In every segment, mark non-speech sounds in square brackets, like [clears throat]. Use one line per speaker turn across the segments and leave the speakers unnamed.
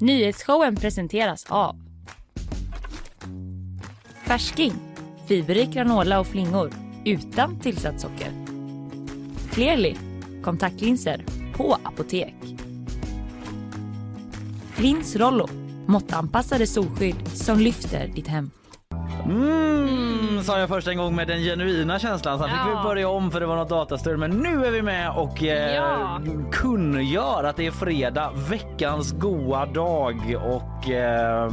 Nyhetsshowen presenteras av Färsking, fiberrik granola och flingor utan tillsatt socker. Clearly, kontaktlinser på apotek. Lins Rollo, måttanpassade solskydd som lyfter ditt hem.
Mm, sa jag först en gång med den genuina känslan. Sen fick
Ja.
vi börja om för det var något datastöd. Men nu är vi med och eh,
Ja.
kungör att det är fredag, veckans goa dag och eh,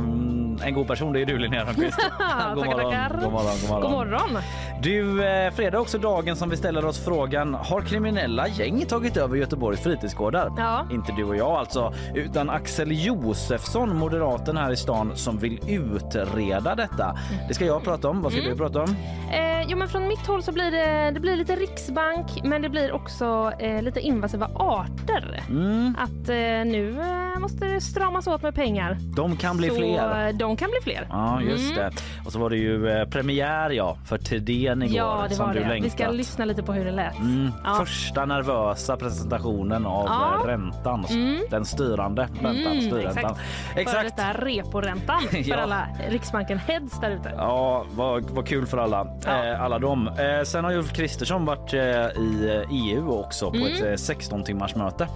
en god person det är du Linnea Rönnqvist. [laughs] god,
Tackar,
morgon,
tackar.
god morgon, god morgon.
God morgon.
Du, eh, fredag också dagen som vi ställer oss frågan har kriminella gäng tagit över Göteborgs fritidsgårdar?
Ja.
Inte du och jag alltså, utan Axel Josefsson, moderaten här i stan som vill utreda detta. Det ska jag prata om. Vad ska
Mm.
du prata om?
Eh, jo, men från mitt håll så blir det, det blir lite riksbank men det blir också eh, lite invasiva arter.
Mm,
Att eh, nu eh, måste det stramas åt med pengar.
de kan bli
så,
fler.
De kan bli fler.
Ja, just
Mm.
det. Och så var det ju eh, premiär ja, för Thedéen igår
Ja, det
som
var
du
det.
längtat.
Vi ska lyssna lite på hur det lät.
Mm,
Ja.
Första nervösa presentationen av
Ja.
eh, räntan.
Mm.
Den styrande räntan.
Mm,
styrräntan.
exakt. Före detta reporäntan [laughs] för
Ja.
alla Riksbanken heads där ute.
Ja, vad, vad kul för alla. Eh, alla dem. Eh, sen har Ulf Kristersson varit eh, i EU också på
Mm.
ett eh, 16 timmars möte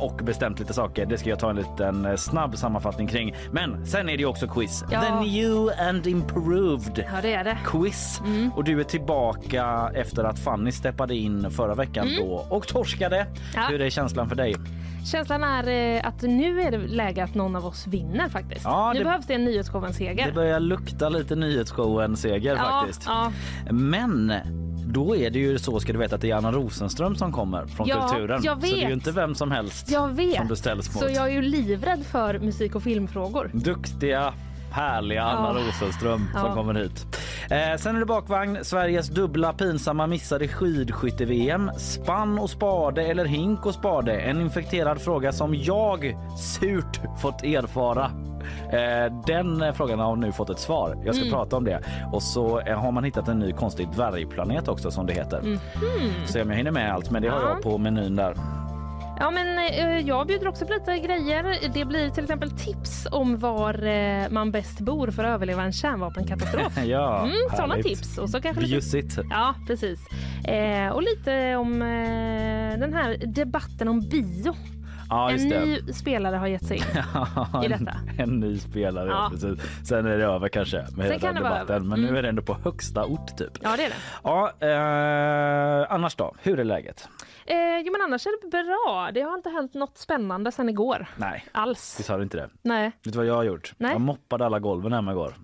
och bestämt lite saker. Det ska jag ta en liten snabb sammanfattning kring. Men sen är det också quiz.
Ja.
The new and improved
Ja, det är det.
quiz.
Mm.
Och du är tillbaka efter att Fanny steppade in förra veckan då och torskade.
Mm. Ja.
Hur är känslan för dig?
Känslan är eh, att nu är det läge att någon av oss vinner faktiskt.
Ja,
nu
det-
behövs det en Nyhetsshowen-seger.
Det börjar lukta lite nyhetsshowen-seger
ja,
faktiskt.
Ja,
Men då är det ju så ska du veta att det är Anna Rosenström som kommer från
Ja,
Kulturen.
jag
Så det är ju
vet.
inte vem som helst
jag vet.
som du ställs mot.
Så jag är ju livrädd för musik och filmfrågor.
Duktiga, härliga Anna
Ja.
Rosenström som
Ja.
kommer hit. Eh, sen är det bakvagn, Sveriges dubbla pinsamma missade skidskytte-VM. Spann och spade eller hink och spade? En infekterad fråga som jag surt fått erfara. Eh, den eh, frågan har nu fått ett svar. Jag ska
Mm.
prata om det. Och så eh, har man hittat en ny konstig dvärgplanet också som det heter. Se om jag hinner med allt, men det har.
Ja.
jag på menyn där.
Ja, men eh, jag bjuder också på lite grejer. Det blir till exempel tips om var eh, man bäst bor för att överleva en kärnvapenkatastrof. [laughs]
ja,
Mm, sådana tips. Och så kanske lite. Ja, precis. Eh, och lite om eh, den här debatten om bio.
Ja,
en ny spelare har gett sig in. [laughs] I detta.
en, en ny spelare, ja.
Ja.
precis. Sen är det över kanske med hela
kan
debatten.
över.
Men nu
Mm.
är det ändå på högsta ort typ.
Ja, det är det.
Ja, eh, annars då? Hur är läget?
Eh, jo, men annars är det bra. Det har inte hänt något spännande sen igår.
Nej,
Alls.
visst har du inte det?
Nej.
Vet du vad jag har gjort?
Nej.
Jag moppade alla golven hemma igår.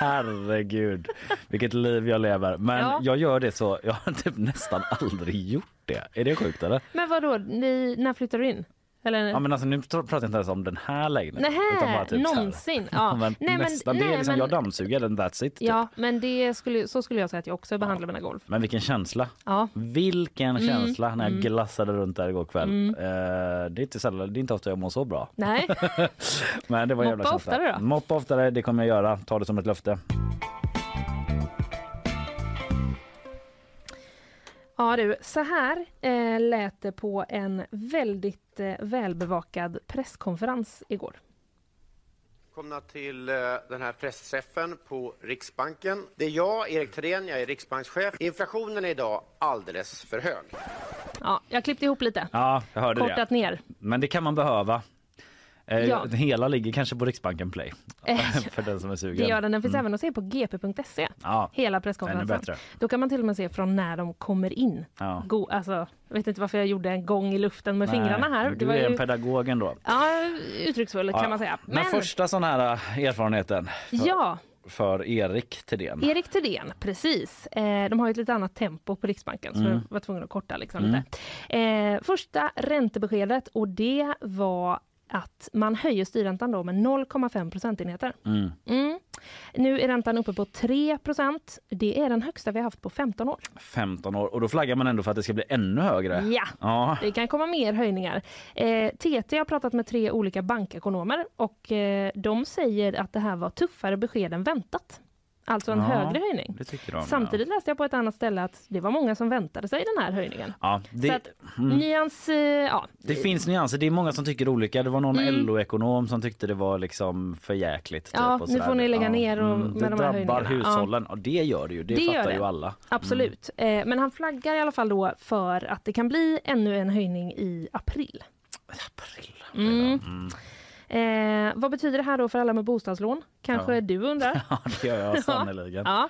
Herregud, vilket liv jag lever. Men
Ja.
jag gör det så, jag har typ nästan aldrig gjort det. Är det sjukt eller?
Men vad då? Ni, när flyttar du in? Eller?
Ja men alltså nu pratar jag inte ens om den här lägenheten. utan bara
Nähä,
typ
någonsin. Ja. [laughs]
men
Nej, men-
nästan, det är liksom,
men-
jag dammsuger den, that's it. Typ.
Ja, men det skulle, så skulle jag säga att jag också behandlar mina golv.
Men vilken känsla.
Ja.
Vilken
Mm,
känsla när jag
mm.
glassade runt där igår kväll.
Mm.
Eh, det, är inte sällan, det är inte ofta jag mår så bra.
Nej, [laughs]
Men det var jävla
Moppa
känsla.
oftare då?
Moppa oftare, det kommer jag göra. Ta det som ett löfte.
Ja du, så här eh, lät det på en väldigt eh, välbevakad presskonferens igår.
Välkomna till eh, den här pressträffen på Riksbanken. Det är jag, Erik Thedéen, jag är riksbankschef. Inflationen är idag alldeles för hög.
Ja, jag klippte ihop lite.
Ja, jag hörde
Kortat
det.
ner.
Men det kan man behöva. Eh,
Ja.
Hela ligger kanske på Riksbanken Play.
Eh, [laughs]
för den som är
Det
sugen.
gör den. Den finns
Mm.
även att se på gp.se.
Ja,
Hela presskonferensen.
bättre.
Då kan man till och med se från när de kommer in.
Ja.
Go, alltså, jag vet inte varför jag gjorde en gång i luften med fingrarna här.
Du
Det var
är en
ju,
pedagog ändå.
ja, uttrycksfull kan man säga.
Men första sån här eh, erfarenheten för,
Ja,
för Erik Thedéen.
Erik Thedéen, precis. Eh, de har ju ett lite annat tempo på Riksbanken så
Mm.
jag var tvungen att korta liksom
Mm.
lite. Eh, första räntebeskedet och det var att man höjer styrräntan då med 0,5 procentenheter.
Mm.
Mm. Nu är räntan uppe på 3% Det är den högsta vi har haft på 15 år.
15 år och då flaggar man ändå för att det ska bli ännu högre.
Ja,
Ja.
det kan komma mer höjningar. Eh, TT har pratat med tre olika bankekonomer och eh, de säger att det här var tuffare besked än väntat. Alltså en
Ja,
högre höjning.
De.
Samtidigt läste jag på ett annat ställe att det var många som väntade sig den här höjningen.
Ja, det,
Så att, nyans, eh, ja,
det finns nyanser. Det är många som tycker olika. Det var någon
Mm.
LO-ekonom som tyckte det var liksom för jäkligt. Typ,
Ja,
och
nu får ni lägga ner och- med
det
de här
drabbar
höjningarna. Ja.
hushållen. Ja. det gör det ju. Det,
Det
fattar
det.
ju alla.
absolut. Eh, men han flaggar i alla fall då för att det kan bli ännu en höjning i april.
April.
Mm. Eh, vad betyder det här då för alla med bostadslån? Kanske
Ja.
du undrar? [laughs]
Ja, det gör jag [laughs] sannerligen.
Ja.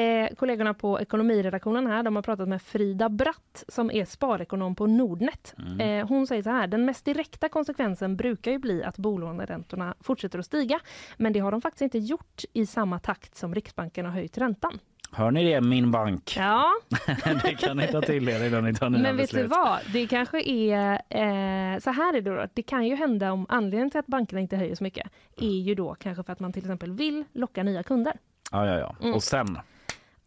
Eh, kollegorna på ekonomiredaktionen här de har pratat med Frida Bratt som är sparekonom på Nordnet.
Mm.
Eh, hon säger så här, den mest direkta konsekvensen brukar ju bli att bolåneräntorna fortsätter att stiga. Men det har de faktiskt inte gjort i samma takt som Riksbanken har höjt räntan.
Hör ni det, min bank?
Ja, [laughs]
det kan ni ta till er innan ni tar nya
men vet
beslut.
du vad? Det kanske är eh, så här är det då. Det kan ju hända om anledningen till att bankerna inte höjer så mycket är ju då kanske för att man till exempel vill locka nya kunder.
Ja, ja, ja.
Mm.
Och sen?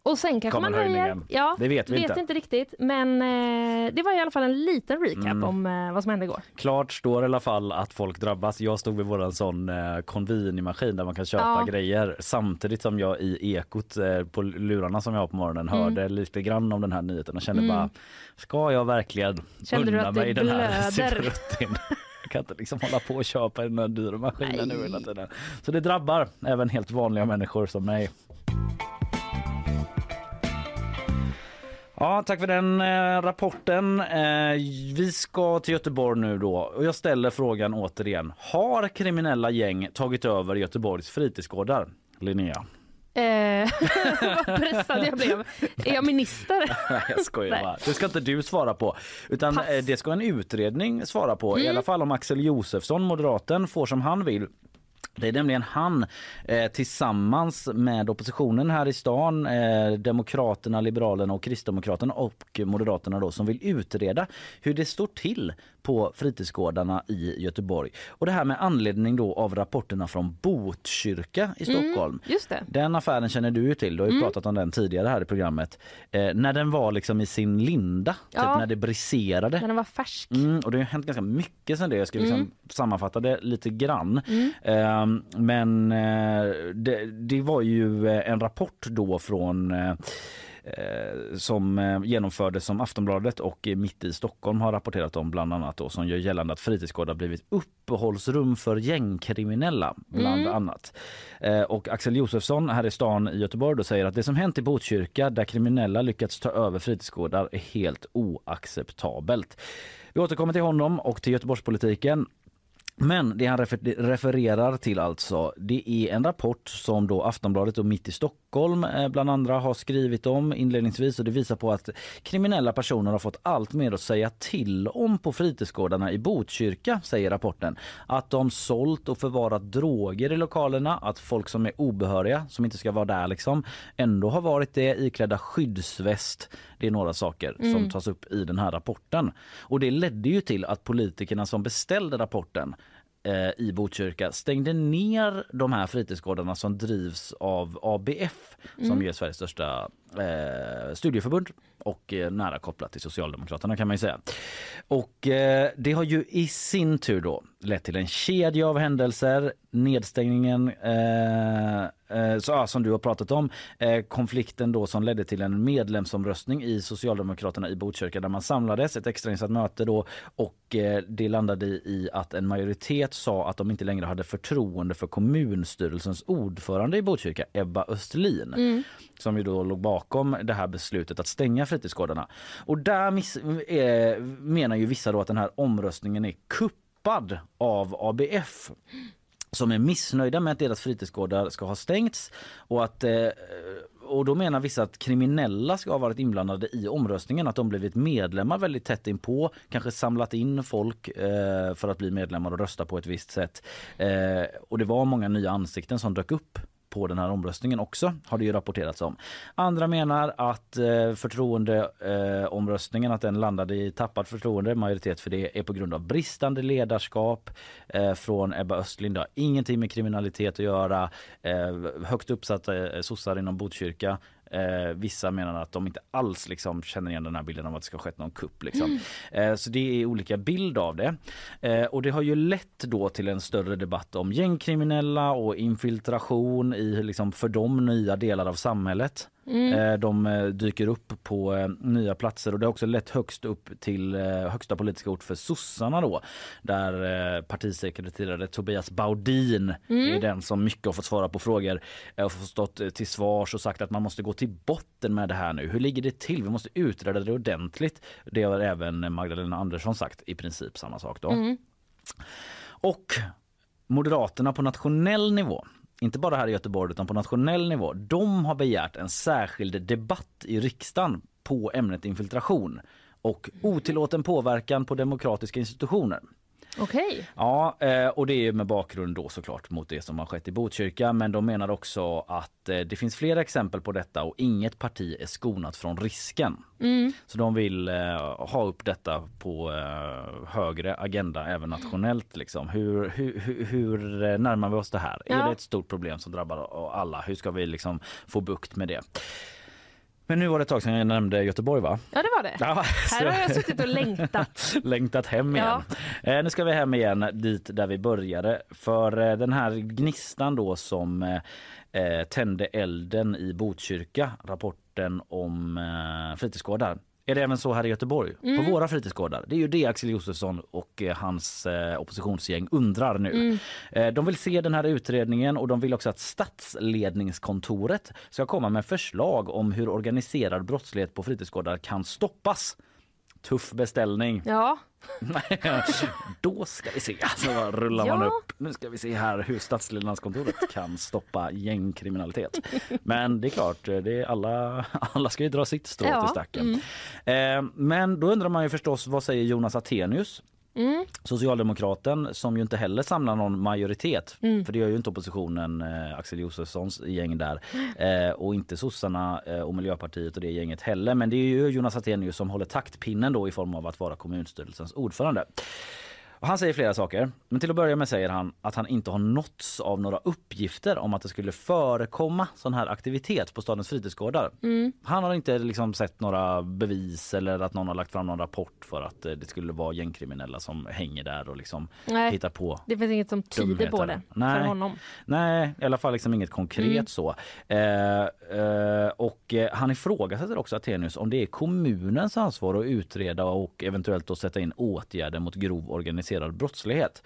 Och sen kanske man höjer. Ja,
Det vet vi inte.
riktigt. Men eh, det var i alla fall en liten recap
Mm.
om eh, vad som hände igår.
Klart står i alla fall att folk drabbas. Jag stod vid våran sån eh, konvini-maskin där man kan köpa
Ja.
grejer samtidigt som jag i ekot eh, på lurarna som jag har på morgonen
Mm.
hörde lite grann om den här nyheten och kände
Mm.
bara ska jag verkligen
Kände
unna mig den här
blöder?
cigarettin? Jag kan inte liksom hålla på och köpa den här dyra maskinen nu hela tiden. Så det drabbar även helt vanliga människor som mig. Ja, tack för den eh, rapporten. Eh, vi ska till Göteborg nu då och jag ställer frågan återigen. Har kriminella gäng tagit över Göteborgs fritidsgårdar? Linnea?
Eh, [laughs] vad pressad jag blev. Är jag minister? [laughs]
Nej, jag skojar
Nej.
bara. Det ska inte du svara på. Utan
Pass. Mm.
eh, det ska en utredning svara på. I alla fall om Axel Josefsson, moderaten, får som han vill. Det är nämligen han eh, tillsammans med oppositionen här i stan, eh, Demokraterna, Liberalerna och Kristdemokraterna och Moderaterna då, som vill utreda hur det står till på fritidsgårdarna i Göteborg. Och det här med anledning då av rapporterna från Botkyrka i Stockholm.
Just det.
Den affären känner du ju till, du har
Mm.
ju pratat om den tidigare här i programmet. Eh, när den var liksom i sin linda, typ
Ja.
när det briserade.
När den var färsk.
Mm, och det har hänt ganska mycket sen det. Jag ska liksom
Mm.
sammanfatta det lite grann. Eh, men eh, det, det var ju eh, en rapport då från eh, som eh, genomfördes som Aftonbladet och eh, Mitt i Stockholm har rapporterat om bland annat då som gör gällande att fritidsgårdar blivit uppehållsrum för gängkriminella bland
Mm.
annat. Eh, och Axel Josefsson här i stan i Göteborg då säger att det som hänt i Botkyrka där kriminella lyckats ta över fritidsgårdar är helt oacceptabelt. Vi återkommer till honom och till Göteborgspolitiken. Men det han refer- refererar till alltså, det är en rapport som då Aftonbladet och Mitt i Stockholm eh, bland andra har skrivit om inledningsvis och det visar på att kriminella personer har fått allt mer att säga till om på fritidsgårdarna i Botkyrka, säger rapporten. Att de sålt och förvarat droger i lokalerna, att folk som är obehöriga, som inte ska vara där liksom, ändå har varit det iklädda skyddsväst. Det är några saker som tas upp i den här rapporten. Och det ledde ju till att politikerna som beställde rapporten eh, i Botkyrka. Stängde ner de här fritidsgårdarna som drivs av ABF som är Sveriges största eh, studieförbund och eh, nära kopplat till Socialdemokraterna kan man ju säga. Och eh, det har ju i sin tur då lett till en kedja av händelser. Nedstängningen eh, eh, så, som du har pratat om, eh, konflikten då som ledde till en medlemsomröstning i Socialdemokraterna i Botkyrka där man samlades, ett extrainsatt möte då och eh, det landade i att en majoritet sa att de inte längre hade förtroende för kommunstyrelsens ordförande i Botkyrka, Ebba Östlin mm som ju då låg bakom det här beslutet att stänga fritidsgårdarna. Och där miss, eh, menar ju vissa då att den här omröstningen är kuppad av ABF som är missnöjda med att deras fritidsgårdar ska ha stängts och att eh, och då menar vissa att kriminella ska ha varit inblandade i omröstningen, att de blivit medlemmar väldigt tätt inpå, kanske samlat in folk eh, för att bli medlemmar och rösta på ett visst sätt. Eh, och det var många nya ansikten som dök upp på den här omröstningen också, har det ju rapporterats om. Andra menar att eh, förtroendeomröstningen, eh, att den landade i tappat förtroende, majoritet för det är på grund av bristande ledarskap eh, från Ebba Östlind. Det har ingenting med kriminalitet att göra. Eh, högt uppsatta eh, sossar inom Botkyrka Eh, vissa menar att de inte alls liksom känner igen den här bilden av att det ska ha skett någon kupp. Liksom. Eh, så det är olika bild av det. Eh, och det har ju lett då till en större debatt om gängkriminella och infiltration i liksom för dem nya delar av samhället. Eh, De eh, dyker upp på eh, nya platser och det har också lett högst upp till högsta politiska ort för sossarna då. Där partisekreterare Tobias Baudin är den som mycket har fått svara på frågor och fått stått till svars och sagt att man måste gå till botten med det här nu. Hur ligger det till? Vi måste utreda det ordentligt. Det har även Magdalena Andersson sagt i princip samma sak då. Och Moderaterna på nationell nivå inte bara här i Göteborg utan på nationell nivå. De har begärt en särskild debatt i riksdagen på ämnet infiltration och otillåten påverkan på demokratiska institutioner.
Okej.
Ja, eh, och det är med bakgrund då såklart mot det som har skett i Botkyrka. Men de menar också att eh, det finns flera exempel på detta och inget parti är skonat från risken. Så de vill eh, ha upp detta på högre agenda även nationellt. Liksom. Hur, hur, hur, närmar vi oss det här? Är
Ja.
det ett stort problem som drabbar alla? Hur ska vi liksom få bukt med det? Men nu var det ett tag sedan jag nämnde Göteborg va?
Ja, det var det.
Ja,
Här har jag suttit och längtat. [laughs]
längtat hem igen. Eh, nu ska vi hem igen dit där vi började. För eh, den här gnistan då som eh, eh, tände elden i Botkyrka, rapporten om eh, fritidsgårdar. Är det även så här i Göteborg? På våra fritidsgårdar? Det är ju det Axel Josefsson och eh, hans eh, oppositionsgäng undrar nu. Eh, de vill se den här utredningen och de vill också att statsledningskontoret ska komma med förslag om hur organiserad brottslighet på fritidsgårdar kan stoppas. Tuff beställning.
Ja, [laughs]
Då ska vi se. Så rullar man
Ja.
upp. Nu ska vi se här hur Stadsledningskontoret kan stoppa gängkriminalitet. Men det är klart, det är alla, alla ska ju dra sitt strå
Ja,
till stacken. Eh, men då undrar man ju förstås, vad säger Jonas Attenius? Socialdemokraten som ju inte heller samlar någon majoritet. För det gör ju inte oppositionen, eh, Axel Josefssons gäng där. Eh, och inte sossarna eh, och Miljöpartiet och det gänget heller. Men det är ju Jonas Attenius som håller taktpinnen då i form av att vara kommunstyrelsens ordförande. Han säger flera saker. Men till att börja med säger han att han inte har nåtts av några uppgifter om att det skulle förekomma sån här aktivitet på stadens fritidsgårdar. Han har inte liksom sett några bevis eller att någon har lagt fram någon rapport för att eh, det skulle vara gängkriminella som hänger där och liksom
Nej.
hittar på
det finns inget som tyder på det
Nej.
för honom.
Nej, i alla fall liksom inget konkret
Mm.
så. Eh, eh, och eh, han ifrågasätter också Attenius om det är kommunens ansvar att utreda och eventuellt då sätta in åtgärder mot grov organiserad brottslighet.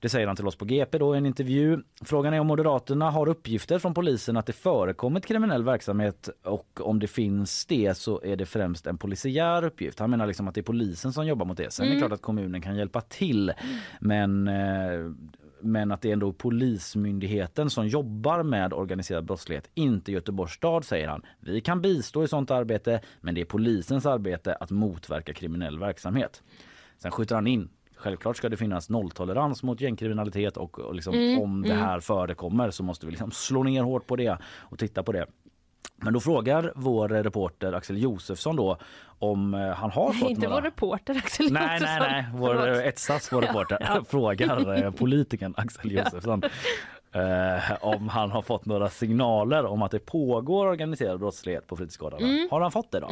Det säger han till oss på GP då i en intervju. Frågan är om Moderaterna har uppgifter från polisen att det förekommit kriminell verksamhet och om det finns det så är det främst en polisiär uppgift. Han menar liksom att det är polisen som jobbar mot det. Sen är det klart att kommunen kan hjälpa till men eh, men att det är ändå Polismyndigheten som jobbar med organiserad brottslighet, inte Göteborgs stad säger han. Vi kan bistå i sånt arbete men det är polisens arbete att motverka kriminell verksamhet. Sen skjuter han in Självklart ska det finnas nolltolerans mot gängkriminalitet och, och liksom, om det här förekommer så måste vi liksom slå ner hårt på det och titta på det. Men då frågar vår reporter Axel Josefsson då om eh, han har fått
Inte
några...
vår reporter Axel
Nej, nej,
Josefsson.
nej. Vår
Förlåt.
eh, Etsas, vår reporter, [laughs] frågar eh, [laughs] politikern Axel Josefsson eh, [laughs] om han har fått några signaler om att det pågår organiserad brottslighet på fritidsgårdarna.
Mm.
Har han fått det då?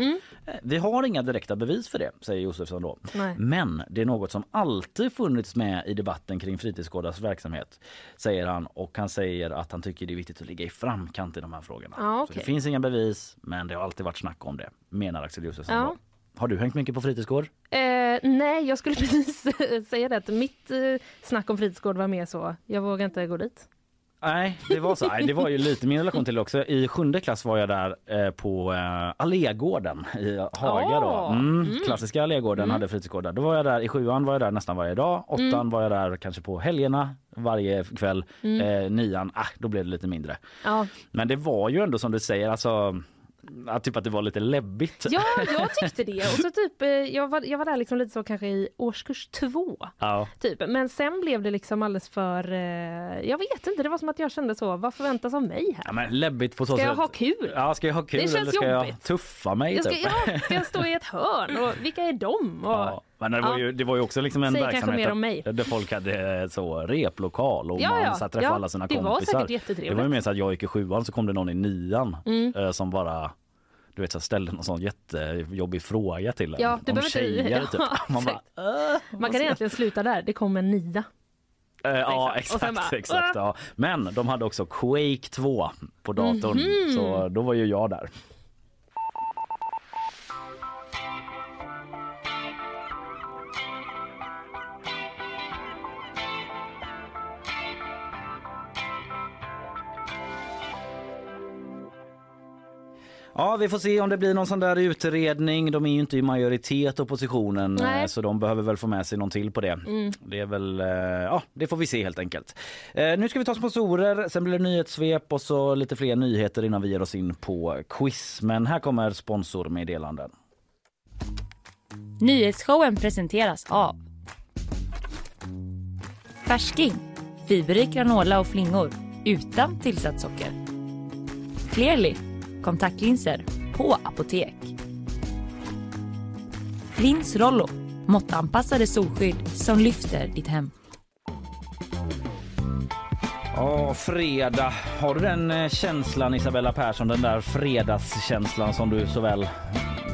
Eh, Vi har inga direkta bevis för det, säger Josefsson då.
Nej.
Men det är något som alltid funnits med i debatten kring fritidsgårdars verksamhet, säger han. Och han säger att han tycker det är viktigt att ligga i framkant i de här frågorna. Så
okej.
det finns inga bevis, men det har alltid varit snack om det, menar Axel Josefsson.
Ja.
Då. Har du hängt mycket på fritidsgård?
Eh, nej, jag skulle [laughs] precis säga det. Att mitt eh, snack om fritidsgård var mer så, jag vågar inte gå dit.
Nej, det var så. Nej, det var ju lite min relation till det också. I sjunde klass var jag där eh, på eh, Allégården i Haga. Då.
Åh,
Mm, Klassiska Allégården hade fritidsgårdar. Då var jag där, I sjuan var jag där nästan varje dag. Åttan var jag där kanske på helgerna varje kväll. Eh, nian, ah, då blev det lite mindre.
Ja,
Men det var ju ändå som du säger, alltså, att, typ att det var lite läbbigt.
ja [laughs] jag tyckte det. Och så typ, eh, jag, var, jag var där liksom lite så kanske i årskurs två.
Ja.
Typ. Men sen blev det liksom alldeles för... Eh, jag vet inte, det var som att jag kände så, vad förväntas av mig här?
Ja, men läbbigt på så
Ska jag
sätt.
ha kul?
Ja, ska jag ha kul
Det känns
eller ska jag
jobbigt.
tuffa mig?
Jag ska,
typ?
ja, ska jag stå i [laughs] ett hörn? Och vilka är de? Och,
Ja, men det var, ju, det var ju också liksom en
Säger kanske
verksamhet
mer om mig.
där, där folk hade eh, så replokal och
Ja,
man
ja.
satt träffade
Ja,
alla sina
det var
kompisar.
säkert jättetrevligt. Mm.
Det var ju mer så att jag gick i sjuan så kom det någon i nian eh, som bara du vet, så ställde någon sån jättejobbig fråga till en.
Ja, du
om
behöver inte-
tjejer typ. [laughs] Man bara,
exakt. Man kan egentligen sluta där. Det kom en nia.
Eh, ja
Exakt. Och sen
exakt,
bara,
exakt ja. Men de hade också Quake 2 på datorn
Mhm.
så då var ju jag där. Ja, vi får se om det blir någon sån där utredning. De är ju inte i majoritet oppositionen
Nej. Mm.
eh, så de behöver väl få med sig någon till på det. Det är väl, eh, ja, det får vi se helt enkelt. Eh, Nu ska vi ta sponsorer, sen blir det nyhetssvep och så lite fler nyheter innan vi ger oss in på quiz. Men här kommer sponsormeddelanden.
Nyhetsshowen presenteras av Färsking, fiberrik granola och flingor utan tillsatt socker. Clearly, kontaktlinser på apotek. Lins Rollo, måttanpassade solskydd som lyfter ditt hem.
Ja, fredag. Har du den eh, känslan Isabella Persson, den där fredagskänslan som du så väl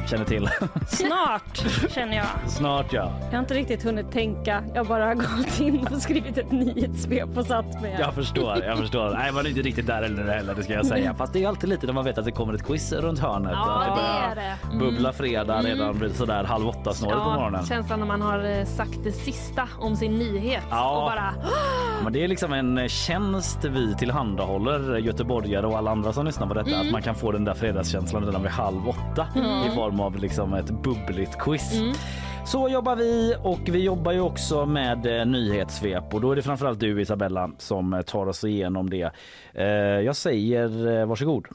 känner till? [laughs]
Snart känner jag.
Snart ja.
Jag har inte riktigt hunnit tänka. Jag har bara gått in och skrivit ett nyhetssvep och satt mig.
Jag förstår, jag förstår. Nej, man är inte riktigt där eller heller, det ska jag säga. Fast det är alltid lite när man vet att det kommer ett quiz runt hörnet.
Ja, det
börjar
är det. Mm.
Bubbla fredag redan vid sådär halv åtta snåret på morgonen.
känslan när man har eh, sagt det sista om sin nyhet
Ja.
och bara
Men det är liksom en tjänst vi tillhandahåller göteborgare och alla andra som lyssnar på detta.
Mm.
Att man kan få den där fredagskänslan redan vid halv åtta i form av liksom ett bubbligt quiz.
Mm.
Så jobbar vi och vi jobbar ju också med eh, nyhetssvep och då är det framförallt du Isabella som eh, tar oss igenom det. Eh, jag säger eh, varsågod.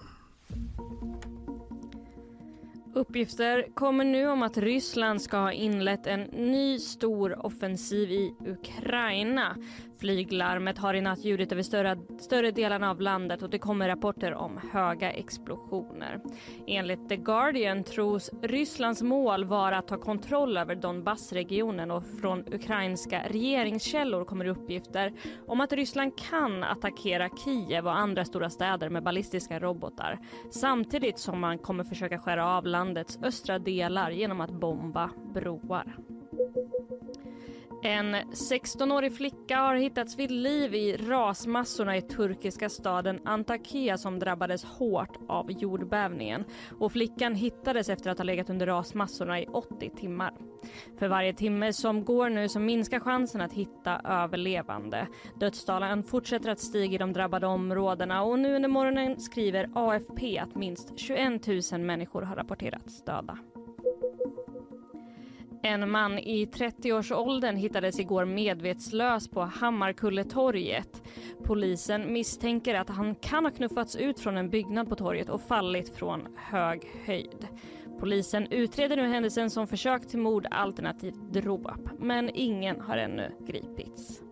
Uppgifter kommer nu om att Ryssland ska ha inlett en ny stor offensiv i Ukraina. Flyglarmet har i natt ljudit över större, större delarna av landet och det kommer rapporter om höga explosioner. Enligt The Guardian tros Rysslands mål vara att ta kontroll över Donbassregionen och från ukrainska regeringskällor kommer uppgifter om att Ryssland kan attackera Kiev och andra stora städer med ballistiska robotar samtidigt som man kommer försöka skära av landets östra delar genom att bomba broar. En 16-årig flicka har hittats vid liv i rasmassorna i turkiska staden Antakya som drabbades hårt av jordbävningen. Och flickan hittades efter att ha legat under rasmassorna i 80 timmar. För varje timme som går nu så minskar chansen att hitta överlevande. Dödstalen fortsätter att stiga i de drabbade områdena och nu under morgonen skriver AFP att minst 21 000 människor har rapporterats döda. En man i 30-årsåldern hittades igår medvetslös på Hammarkulletorget. Polisen misstänker att han kan ha knuffats ut från en byggnad på torget och fallit från hög höjd. Polisen utreder nu händelsen som försök till mord alternativt dråp, men ingen har ännu gripits.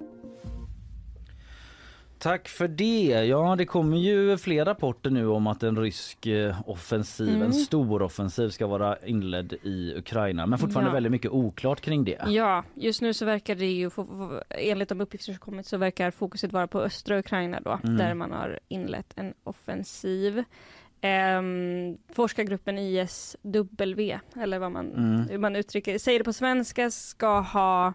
Tack för det. Ja, det kommer ju fler rapporter nu om att en rysk eh, offensiv,
Mm.
en stor offensiv ska vara inledd i Ukraina. Men fortfarande
Ja.
väldigt mycket oklart kring det.
Ja, just nu så verkar det ju, enligt de uppgifter som kommit, så verkar fokuset vara på östra Ukraina då,
Mm.
där man har inlett en offensiv. Ehm, forskargruppen ISW, eller vad man,
Mm.
hur man uttrycker säger det på svenska, ska ha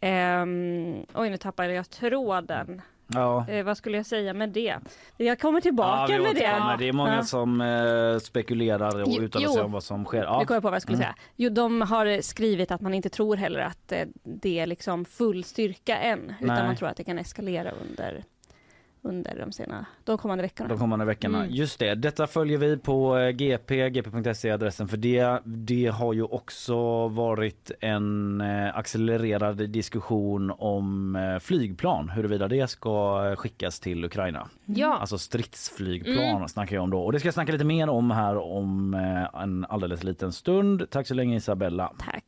ehm, oj, nu tappade jag tråden.
Ja.
Eh, vad skulle jag säga med det? Jag kommer tillbaka
vi
med det.
återkommer. Det är många
Ja.
som eh, spekulerar och
Jo,
sig
jo.
om vad som sker. Ja.
kom jag på vad jag skulle
Mm.
säga. Jo, de har skrivit att man inte tror heller att eh, det är liksom full styrka än, utan
Nej.
man tror att det kan eskalera under, under de, sena, de kommande veckorna.
De kommande veckorna.
Mm.
Just det, detta följer vi på eh, GP, gp.se adressen för det. Det har ju också varit en eh, accelererad diskussion om eh, flygplan, huruvida det ska skickas till Ukraina.
Ja,
Alltså stridsflygplan
Mm.
snackar jag om då. Och det ska jag snacka lite mer om här om en alldeles liten stund. Tack så länge Isabella.
tack.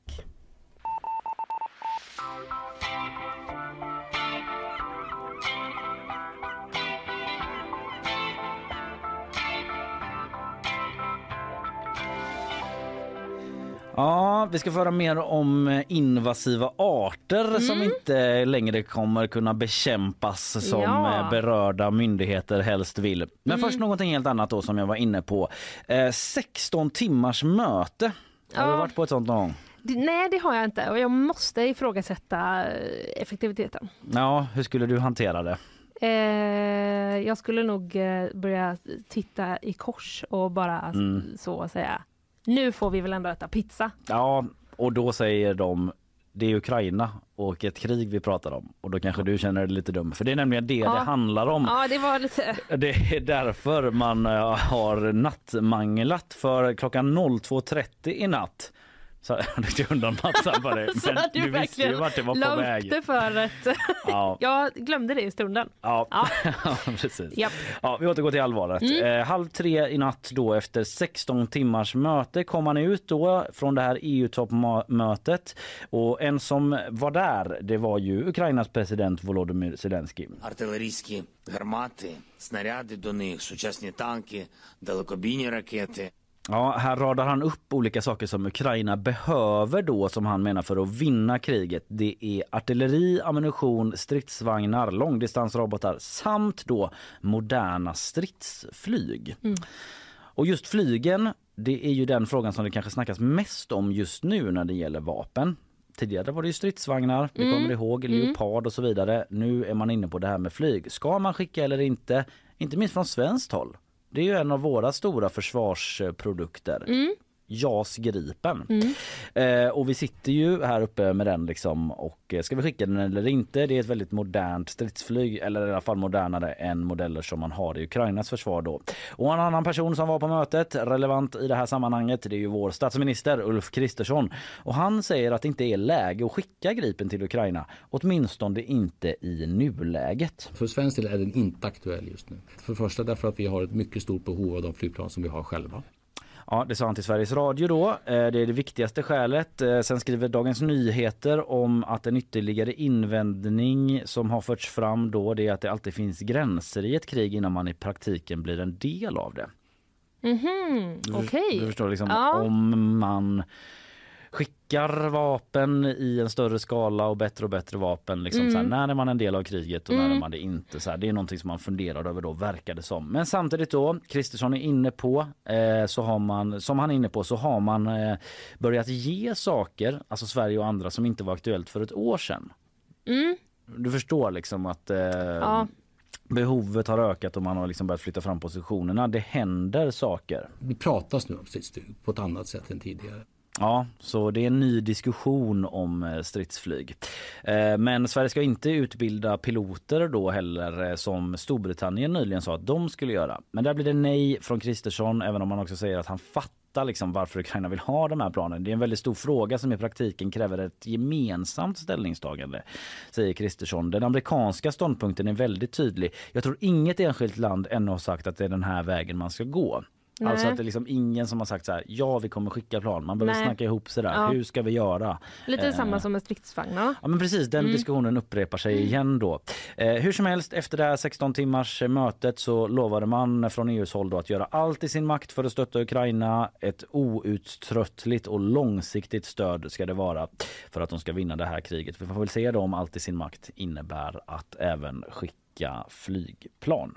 Ja, vi ska föra mer om eh, invasiva arter som inte längre kommer kunna bekämpas som
Ja.
eh, berörda myndigheter helst vill. Men först någonting helt annat då som jag var inne på. Eh, 16 timmars möte. Har du
Ja.
varit på ett sånt någon gång?
Nej, det har jag inte och jag måste ifrågasätta eh, effektiviteten.
Ja, hur skulle du hantera det?
Eh, jag skulle nog börja titta i kors och bara
Mm.
så säga. Nu får vi väl ändå äta pizza.
Ja, och då säger de det är Ukraina och ett krig vi pratar om och då kanske du känner dig lite dum för det är nämligen det
Ja.
det handlar om.
Ja, det var lite... [laughs]
Det är därför man eh, har nattmanglat för klockan 02.30 i natt. Så [laughs] jag ryckte undan mattan på dig. [laughs]
Så
Men
du
du visste ju
verkligen
vart det var
la
på
upp
väg.
det för ett...
Ja, [laughs]
jag glömde det i stunden.
ja.
Ja.
precis.
Japp.
Ja, vi återgår till allvaret.
Mm.
Eh, halv tre i natt då efter 16 timmars möte kom han ut då från det här EU-toppmötet och en som var där det var ju Ukrainas president Volodymyr Zelensky.
артилерійські гармати, снаряди до них, сучасні танки, далекобійні ракети.
Ja, här radar han upp olika saker som Ukraina behöver då som han menar för att vinna kriget. Det är artilleri, ammunition, stridsvagnar, långdistansrobotar samt då moderna stridsflyg. Och just flygen, det är ju den frågan som det kanske snackas mest om just nu när det gäller vapen. Tidigare var det stridsvagnar, vi kommer ihåg, Leopard och så vidare. Nu är man inne på det här med flyg. Ska man skicka eller inte? Inte minst från svenskt håll. Det är ju en av våra stora försvarsprodukter. Mm. JAS Gripen. Eh, och vi sitter ju här uppe med den liksom och eh, ska vi skicka den eller inte? Det är ett väldigt modernt stridsflyg eller i alla fall modernare än modeller som man har i Ukrainas försvar då. Och en annan person som var på mötet relevant i det här sammanhanget det är ju vår statsminister Ulf Kristersson och han säger att det inte är läge att skicka Gripen till Ukraina åtminstone inte i nuläget.
För svensk del är den inte aktuell just nu. För det första därför att vi har ett mycket stort behov av de flygplan som vi har själva.
Ja, det sa han till Sveriges Radio då. Eh, Det är det viktigaste skälet. Eh, Sen skriver Dagens Nyheter om att en ytterligare invändning som har förts fram då det är att det alltid finns gränser i ett krig innan man i praktiken blir en del av det.
Mhm,
Du,
Okej.
du förstår liksom
Ja.
om man skickar vapen i en större skala och bättre och bättre vapen. Liksom
Mm.
så här, när är man en del av kriget och när är man det inte? Så här, det är någonting som man funderar över då, verkar det som. Men samtidigt då, Kristersson är inne på, eh, så har man, som han är inne på, så har man eh, börjat ge saker, alltså Sverige och andra, som inte var aktuellt för ett år sedan.
Mm.
Du förstår liksom att eh,
Ja.
behovet har ökat och man har liksom börjat flytta fram positionerna. Det händer saker.
Det pratas nu om på ett annat sätt än tidigare.
Ja, så det är en ny diskussion om eh, stridsflyg. Eh, men Sverige ska inte utbilda piloter då heller eh, som Storbritannien nyligen sa att de skulle göra. Men där blir det nej från Kristersson även om han också säger att han fattar liksom varför Ukraina vill ha de här planen. Det är en väldigt stor fråga som i praktiken kräver ett gemensamt ställningstagande, säger Kristersson. Den amerikanska ståndpunkten är väldigt tydlig. Jag tror inget enskilt land ännu har sagt att det är den här vägen man ska gå.
Nej.
Alltså att det är liksom ingen som har sagt så här, ja vi kommer skicka plan. Man behöver
Nej.
snacka ihop sig där.
Ja.
Hur ska vi göra?
Lite
Eh,
samma som med stridsvagnar.
Ja men precis, den diskussionen upprepar sig igen då. Eh, hur som helst, efter det här 16 timmars eh, mötet så lovade man från EUs håll då att göra allt i sin makt för att stötta Ukraina. Ett outtröttligt och långsiktigt stöd ska det vara för att de ska vinna det här kriget. Vi får väl se då om allt i sin makt innebär att även skicka flygplan.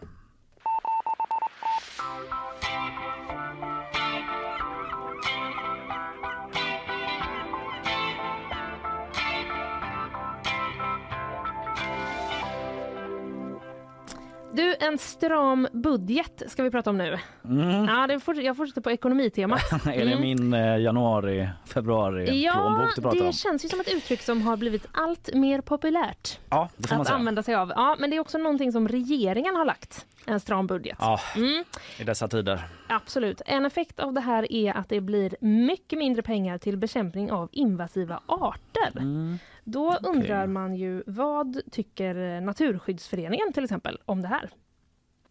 Du, en stram budget ska vi prata om nu. Ja, det får, jag fortsätter på ekonomitemat. [laughs]
är det min eh, januari, februari
Mm. Ja,
plånbok du pratar
det
om?
känns ju som ett uttryck som har blivit allt mer populärt
Ja, det får man
att
säga.
använda sig av. Ja, men det är också någonting som regeringen har lagt, en stram budget.
Ja,
Mm.
i dessa tider.
Absolut. En effekt av det här är att det blir mycket mindre pengar till bekämpning av invasiva arter. Då undrar man ju vad tycker Naturskyddsföreningen till exempel om det här?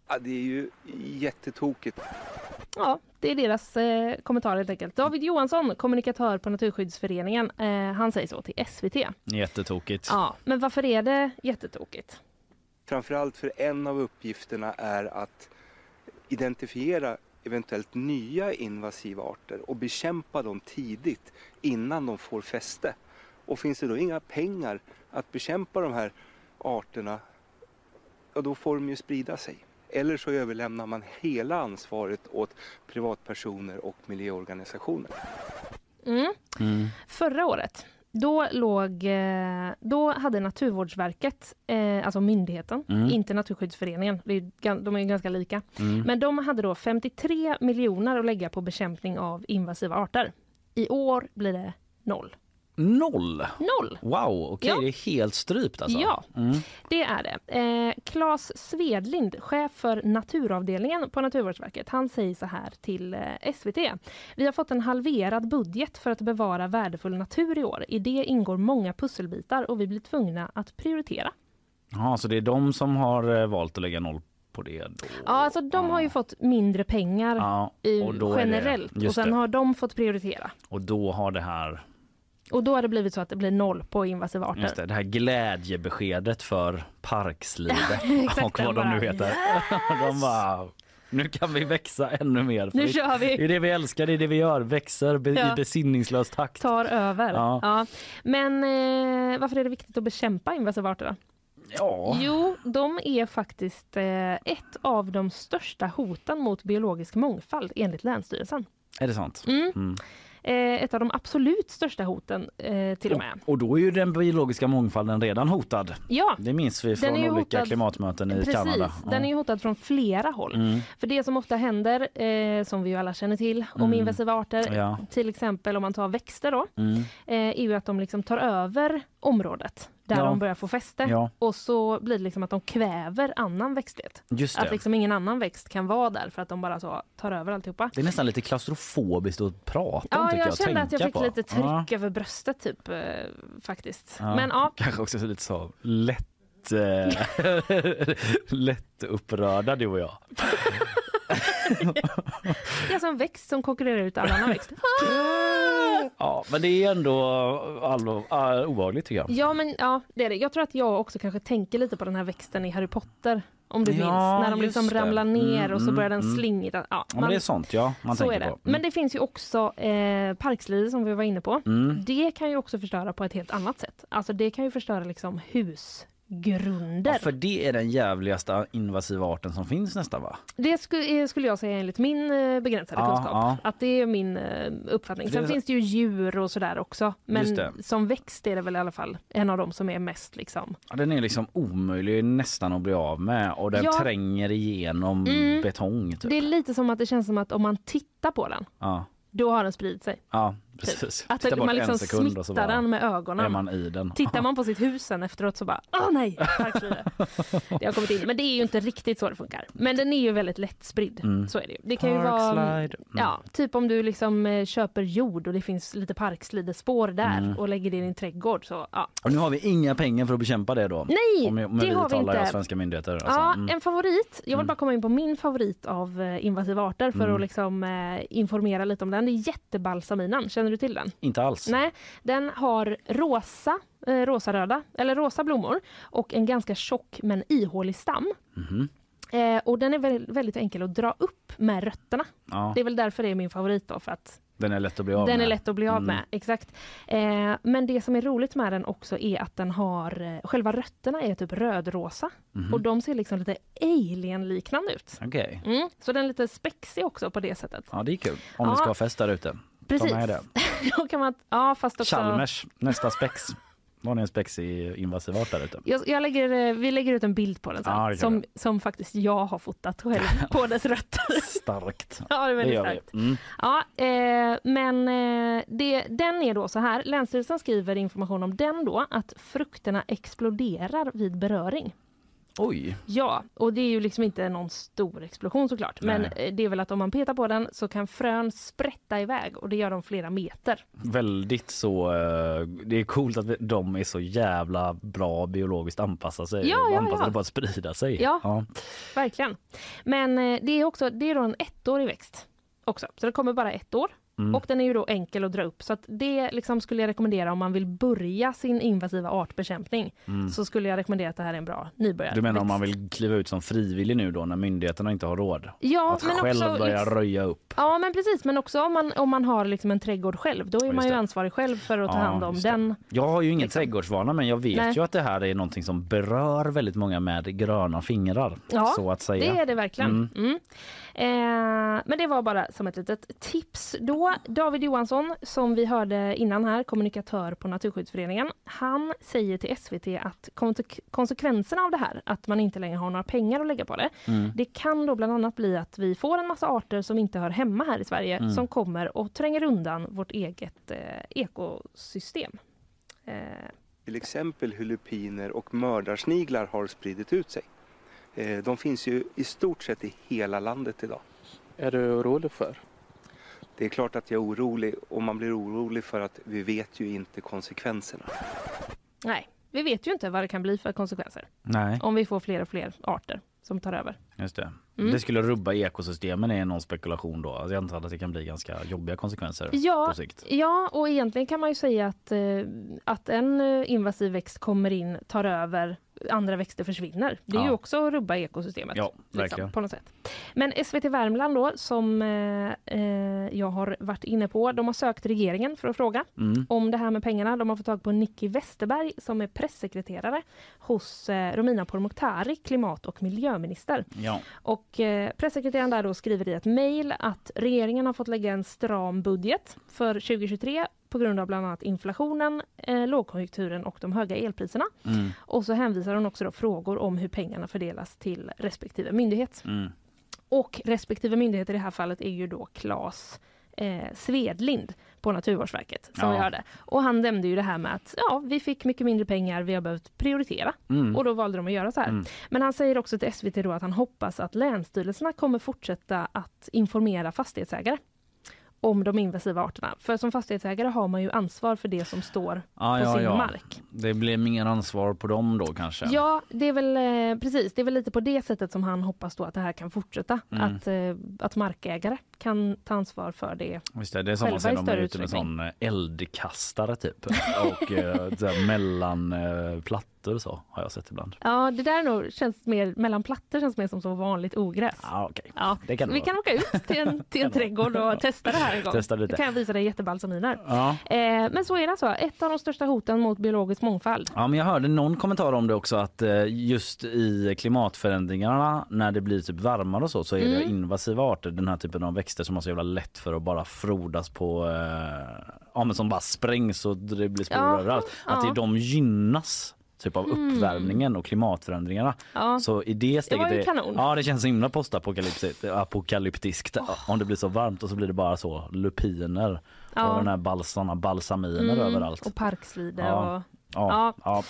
Ja, det är ju jättetokigt.
Ja, det är deras eh, kommentar helt enkelt. David Johansson, kommunikatör på Naturskyddsföreningen, eh, han säger så till SVT.
Jättetokigt.
Ja, men varför är det jättetokigt?
Framförallt för en av uppgifterna är att identifiera eventuellt nya invasiva arter och bekämpa dem tidigt innan de får fäste. Och finns det då inga pengar att bekämpa de här arterna, ja då får de ju sprida sig. Eller så överlämnar man hela ansvaret åt privatpersoner och miljöorganisationer.
Mm.
Mm.
Förra året då, låg, eh, då hade Naturvårdsverket, eh, alltså myndigheten,
Mm.
inte Naturskyddsföreningen, de är ju ganska lika,
Mm.
men de hade då 53 miljoner att lägga på bekämpning av invasiva arter. I år blir det noll.
Noll!
Noll!
Wow, okej
Ja.
det är helt strypt alltså.
Ja.
Mm.
Det är det. Eh, Claes Svedlind, chef för naturavdelningen på Naturvårdsverket, han säger så här till eh, SVT. Vi har fått en halverad budget för att bevara värdefull natur i år. I det ingår många pusselbitar och vi blir tvungna att prioritera.
Ja, så det är de som har eh, valt att lägga noll på det?
Ja, alltså de har ju fått mindre pengar
Ja, och är det-
generellt och sen
det.
har de fått prioritera.
Och då har det här,
Och då har det blivit så att det blir noll på invasiva arter.
just det, det här glädjebeskedet för parkslivet [laughs]
Exakt,
och vad
de
nu heter. [laughs] de bara, nu kan vi växa ännu mer.
Nu kör vi!
Det är det vi älskar, det är det vi gör, växer
Ja.
i besinningslös takt.
tar över.
Ja.
Ja. Men eh, varför är det viktigt att bekämpa invasiva arter då?
Ja,
Jo, de är faktiskt eh, ett av de största hoten mot biologisk mångfald enligt Länsstyrelsen.
är det sant?
Mm.
Mm.
Eh, ett av de absolut största hoten eh, till och med.
Och, då är ju den biologiska mångfalden redan hotad.
Ja,
Det minns vi från olika
hotad-
klimatmöten i
precis.
Kanada.
Den är hotad från flera håll.
Mm.
För det som ofta händer, eh, som vi ju alla känner till, om
Mm.
invasiva arter,
Ja.
till exempel om man tar växter då,
Mm.
är ju att de liksom tar över området där
Ja.
de börjar få fäste.
Ja,
Och så blir det liksom att de kväver annan växtlighet. Att liksom ingen annan växt kan vara där för att de bara så tar över alltihopa.
Det är nästan lite klaustrofobiskt att prata om
Ja,
tycker
jag
jag.
kände att jag fick
på.
lite tryck
Ja.
över bröstet typ eh, faktiskt. Men ja,
Kanske också lite så lätt eh, [laughs] lätt upprörda du och jag. [laughs]
det är alltså en växt som konkurrerar ut all annan växt. [laughs]
Ja, men det är ändå allvar, obehagligt tycker jag.
Ja men ja, det är det. Jag tror att jag också kanske tänker lite på den här växten i Harry Potter. Om du
Ja,
minns, när de liksom
det.
ramlar ner
Mm,
och så
mm,
börjar den
mm.
slingra. Ja, man-
det är sånt ja, man
så
tänker på. Mm.
Men det finns ju också eh, parkslide som vi var inne på.
Mm.
Det kan ju också förstöra på ett helt annat sätt. Alltså det kan ju förstöra liksom husgrunder.
Ja, för det är den jävligaste invasiva arten som finns nästan va?
Det skulle, skulle jag säga enligt min eh, begränsade
Ja,
kunskap.
ja.
Att det är min eh, uppfattning. Sen
det
finns det ju djur och sådär också. Men som växt är det väl i alla fall en av dem som är mest liksom.
Ja, Den är liksom omöjlig nästan att bli av med och den tränger igenom
Mm.
betong. Typ.
Det är lite som att det känns som att om man tittar på den, då har den spridit sig.
ja precis.
Att
Titta
man liksom smittar den med
är
ögonen.
man i den.
Tittar man [laughs] på sitt hus sen efteråt så bara, åh nej, parkslide. Det har kommit in. Men det är ju inte riktigt så det funkar. Men den är ju väldigt lätt spridd.
Mm.
Så är det ju. Det kan ju vara.
Mm.
ja, typ om du liksom eh, köper jord och det finns lite parkslidespår där
Mm.
och lägger det i din trädgård så, ja.
Och nu har vi inga pengar för att bekämpa det då.
Nej,
Om men
det
vi
har vi
talar
inte.
svenska myndigheter. Alltså.
Ja,
Mm.
en favorit. Jag vill
Mm.
bara komma in på min favorit av eh, invasiva arter för
Mm.
att liksom eh, informera lite om den. Det är jättebalsaminan. Känner du till den?
Inte alls.
Nej, den har rosa, eh, rosaröda, eller rosa blommor och en ganska tjock men ihålig stam.
Mhm.
Eh, och den är väldigt, väldigt enkel att dra upp med rötterna.
Ja,
Det är väl därför det är min favorit då, för att
den är lätt att bli av
den
med.
är lätt att bli av
Mm.
med. Exakt. Eh, men det som är roligt med den också är att den har, eh, själva rötterna är typ rödrosa
Mhm.
och de ser liksom lite alien-liknande ut.
Okej.
Mm, så den är lite spexig också på det sättet.
Ja, det är kul. Om
Ja.
vi ska ha fest där ute.
Precis.
Ta med det. [laughs]
Då kan man, ja, fast också...
Chalmers, nästa spex. Var ni en spexig invasiv art där ute?
Jag, jag lägger, eh, vi lägger ut en bild på den sen,
Ja, det
som, som faktiskt jag har fotat själv [laughs] på dess rötter.
Starkt. [laughs]
ja, det är
Det
väldigt
gör
starkt.
Mm.
Ja, eh, men eh, det, den är då så här. Länsstyrelsen skriver information om den då att frukterna exploderar vid beröring.
Oj.
Ja, och det är ju liksom inte någon stor explosion såklart. Men
Nej.
eh, det är väl att om man petar på den så kan frön sprätta iväg och det gör de flera meter.
Väldigt så, eh, det är coolt att de är så jävla bra biologiskt anpassa sig,
Ja, ja,
anpassade
ja.
på att sprida sig.
Ja. Verkligen. Men eh, det är också det är då en ettårig växt också. Så det kommer bara ett år.
Mm.
och den är ju då enkel att dra upp. Så att det liksom skulle jag rekommendera om man vill börja sin invasiva artbekämpning. Så skulle jag rekommendera att det här är en bra nybörjare.
Mm. Du menar om man vill kliva ut som frivillig nu då när myndigheterna inte har råd?
Ja,
att
men
själv
också
börja
liksom-
röja upp?
Ja men precis, men också om man, om man har liksom en trädgård själv, då är man ju
det.
ansvarig själv för att ta
Ja,
hand om den.
Jag har ju ingen
Liksom.
trädgårdsvana men jag vet
Nej.
ju att det här är någonting som berör väldigt många med gröna fingrar.
Ja,
så att säga.
Det är det verkligen. Mm. Eh, men det var bara som ett litet tips då. David Johansson, som vi hörde innan här, kommunikatör på Naturskyddsföreningen, han säger till SVT att konse- konsekvenserna av det här, att man inte längre har några pengar att lägga på det,
Mm.
det kan då bland annat bli att vi får en massa arter som inte hör hemma här i Sverige,
Mm.
som kommer och tränger undan vårt eget eh, ekosystem. Eh,
Till exempel hur lupiner och mördarsniglar har spridit ut sig. Eh, De finns ju i stort sett i hela landet idag.
Är du orolig för?
Det är klart att jag är orolig och man blir orolig för att vi vet ju inte konsekvenserna.
nej, vi vet ju inte vad det kan bli för konsekvenser
Nej,
om vi får fler och fler arter som tar över.
just det.
Mm.
Det skulle rubba ekosystemen är någon spekulation då. Alltså jag antar att det kan bli ganska jobbiga konsekvenser
Ja,
på sikt.
Ja, och egentligen kan man ju säga att, eh, att en eh, invasiv växt kommer in, tar över, andra växter försvinner. Det är
Ja.
ju också att rubba ekosystemet.
Ja, verkligen.
på något sätt. Men SVT Värmland då, som eh, eh, jag har varit inne på, de har sökt regeringen för att fråga
Mm.
om det här med pengarna. De har fått tag på Nicky Westerberg som är pressekreterare hos eh, Romina Pourmokhtari, klimat och miljöminister.
Ja.
Och eh, pressekreteraren där då skriver i ett mejl att regeringen har fått lägga en stram budget för 2023 på grund av bland annat inflationen, eh, lågkonjunkturen och de höga elpriserna.
Mm.
Och så hänvisar hon också frågor om hur pengarna fördelas till respektive myndighet.
Mm.
Och respektive myndighet i det här fallet är ju då Claes eh, Svedlind på Naturvårdsverket som
Ja.
vi hörde. Och han nämnde ju det här med att ja, vi fick mycket mindre pengar, vi har behövt prioritera.
Mm.
Och då valde de att göra så här.
Mm.
Men han säger också till SVT då att han hoppas att länsstyrelserna kommer fortsätta att informera fastighetsägare om de invasiva arterna. För som fastighetsägare har man ju ansvar för det som står
Ja,
på
ja,
sin
ja.
mark.
Det blir mer ansvar på dem då kanske.
Ja, det är väl eh, precis. Det är väl lite på det sättet som han hoppas då att det här kan fortsätta.
Mm.
Att, eh, att markägare kan ta ansvar för det.
Visst det är som man
i
dem är ute med sån eh, eldkastare typ. Och eh, plattor så har jag sett ibland.
Ja, det där nog känns mer, mellan plattor känns mer som så vanligt ogräs.
Ja okej.
Ja,
Det kan det
vi
vara.
kan åka ut till en, [laughs] till en trädgård och testa det här en gång.
Testa
Då
lite.
kan jag visa dig jättebalsaminer.
Ja.
Eh, men så är det alltså. Ett av de största hoten mot biologisk mångfald.
Ja, men jag hörde någon kommentar om det också att eh, just i klimatförändringarna när det blir typ varmare och så så är det
Mm.
invasiva arter, den här typen av växter som har så jävla lätt för att bara frodas på, eh, ja men som bara sprängs och det blir spår
Ja.
Att
ja.
det, de gynnas typ av
Mm.
uppvärmningen och klimatförändringarna.
Ja.
Så i det steget,
var ju kanon.
ja det känns så himla postapokalyptiskt apokalyptiskt om det blir så varmt och så blir det bara så lupiner
Ja.
och den här balsarna, balsaminer
Mm,
överallt.
Och parkslide
Ja.
och...
Ja, ja.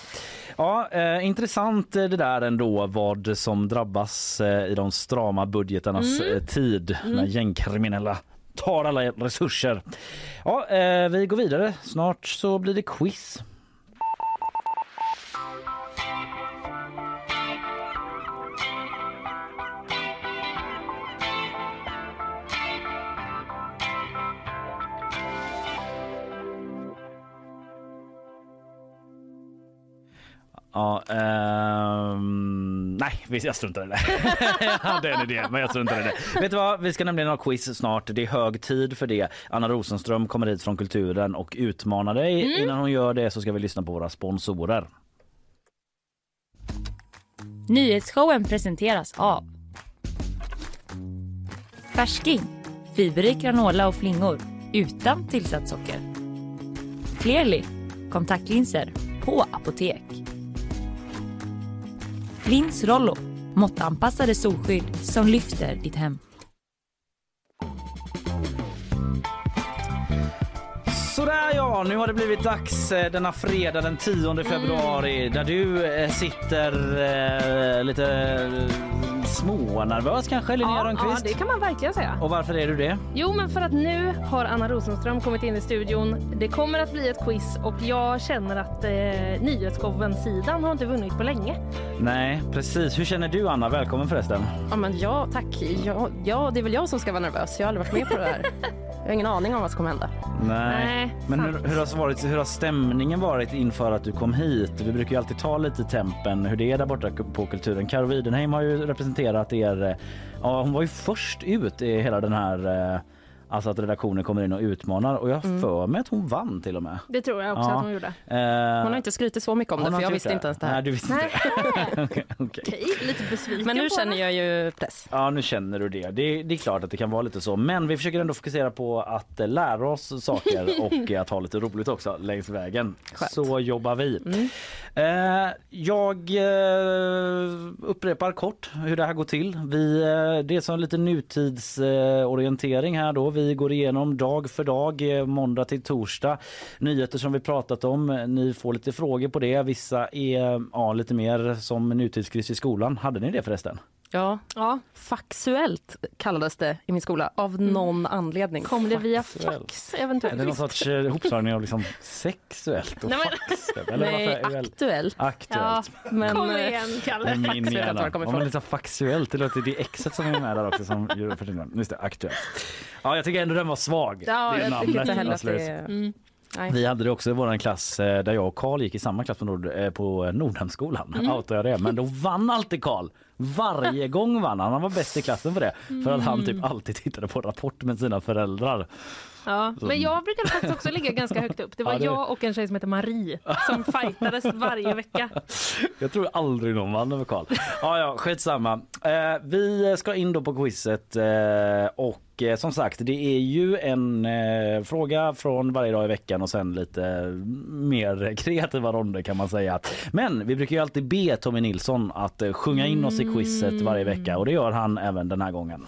ja eh, intressant eh, det där ändå vad som drabbas eh, i de strama budgetarnas
Mm.
eh, tid när gängkriminella tar alla resurser. Ja, eh, vi går vidare. Snart så blir det quiz. Ja, ehm, nej, vi- jag struntar i det. [laughs] jag hade en idé, men jag struntar i det. Vet du vad, vi ska nämligen ha quiz snart. Det är hög tid för det. Anna Rosenström kommer hit från Kulturen och utmanar dig. Innan hon gör det så ska vi lyssna på våra sponsorer.
Nyhetsshowen presenteras av Färsking, fiberrik granola och flingor utan tillsatt socker. Clearly, kontaktlinser på apotek. Lins Rollo, måttanpassade solskydd som lyfter ditt hem.
Sådär ja, nu har det blivit dags eh, denna fredag den 10 februari där du eh, sitter eh, lite eh, smånervös kanske Linnea
Ja, ja, det kan man verkligen säga.
Och varför är du det?
Jo, men för att nu har Anna Rosenström kommit in i studion. Det kommer att bli ett quiz och jag känner att eh, Nyhetsshowen-sidan har inte vunnit på länge.
Nej, precis. Hur känner du Anna? Välkommen förresten.
Ja, men ja, tack. Ja, ja, det är väl jag som ska vara nervös. Jag har aldrig varit med på det här. [laughs] Jag har ingen aning om vad som kommer hända.
Nej.
Nej,
Men hur, hur, har varit, hur har stämningen varit inför att du kom hit? Vi brukar ju alltid ta lite tempen hur det är där borta på kulturen. Karo Widenheim har ju representerat er. eh, Ja, hon var ju först ut i hela den här eh, Alltså att redaktionen kommer in och utmanar och jag
Mm.
för mig att hon vann till och med.
Det tror jag också
Ja.
att hon gjorde.
Eh,
Hon har inte skrutit så mycket om
hon
det för jag visste inte ens det här.
Nej, du visste inte det. [laughs] [laughs] Okej, okej.
Okej, lite besviken
Men nu känner
det.
jag ju press.
Ja, nu känner du det. det. Det är klart att det kan vara lite så. Men vi försöker ändå fokusera på att lära oss saker [laughs] och att ha lite roligt också längs vägen.
Skönt.
Så jobbar vi.
Mm.
Eh, jag eh, upprepar kort hur det här går till. Vi, eh, det är som lite nutidsorientering här då. Vi går igenom dag för dag, måndag till torsdag. Nyheter som vi pratat om. Ni får lite frågor på det. Vissa är ja, lite mer som nutidskryss i skolan. Hade ni det förresten?
Ja,
Ja,
faxuellt kallades det i min skola av någon anledning.
kom det via fax
Är det
eventuellt?
någon sorts eh, ihopslagning av liksom sexuellt och
Nej?
Eller
Nej,
varför väl
aktuellt.
Ja,
aktuellt?
Men,
kom
eh,
igen Kalle.
min hjärna.
ifrån.
liksom faxuellt, det låter det är exet som är med där också som gör för sin Just det, aktuellt. Ja, jag tycker ändå den var svag.
Ja,
det är
jag tycker inte
namnet,
heller det är...
Mm.
Nej.
Vi hade det också i vår klass eh, där jag och Karl gick i samma klass på, Nord, eh, på Nordhemskolan. Mm. Outar jag det. Men då vann alltid Karl. Varje gång vann han. Han var bäst i klassen för det. För att han typ alltid tittade på Rapport med sina föräldrar.
Ja, men jag brukade faktiskt också ligga ganska högt upp. Det var [laughs]
Ja, det-
jag och en tjej som heter Marie som [laughs] fightades varje vecka.
Jag tror aldrig någon vann över Karl. Ja, ja, skitsamma. Eh, vi ska in då på quizet eh, och eh, som sagt, det är ju en eh, fråga från varje dag i veckan och sen lite mer kreativa ronder kan man säga. Men vi brukar ju alltid be Tommy Nilsson att eh, sjunga in oss i quizet varje vecka och det gör han även den här gången.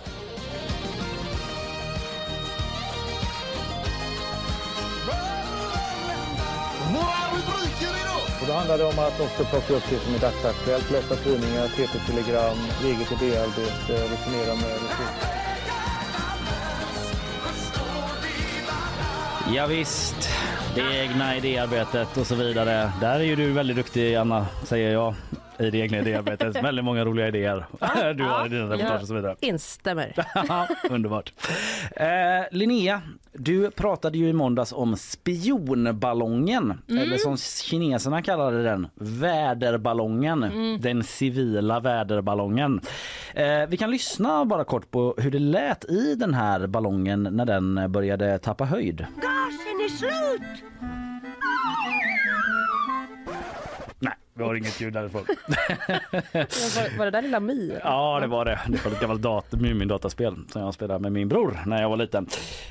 Och då handlar det om att också plocka upp det som är dagsaktuellt, läsa tidningar, TT-telegram, eget idéarbete, resonera med resurser.
Ja, visst, det egna idéarbetet och så vidare. Där är ju du väldigt duktig Anna, säger jag. I det egna idéarbetet. [laughs] väldigt många roliga idéer [laughs] du har i dina reportage och så vidare.
Instämmer. [laughs]
Underbart. Eh, Linnea, du pratade ju i måndags om spionballongen. Eller som kineserna kallade den, väderballongen. Den civila väderballongen. Eh, vi kan lyssna bara kort på hur det lät i den här ballongen när den började tappa höjd. Nej, vi har inget ljud därifrån.
Var, var det där lilla My?
Ja, det var det. Det var ett gammalt dat- Mumin-dataspel som jag spelade med min bror när jag var liten.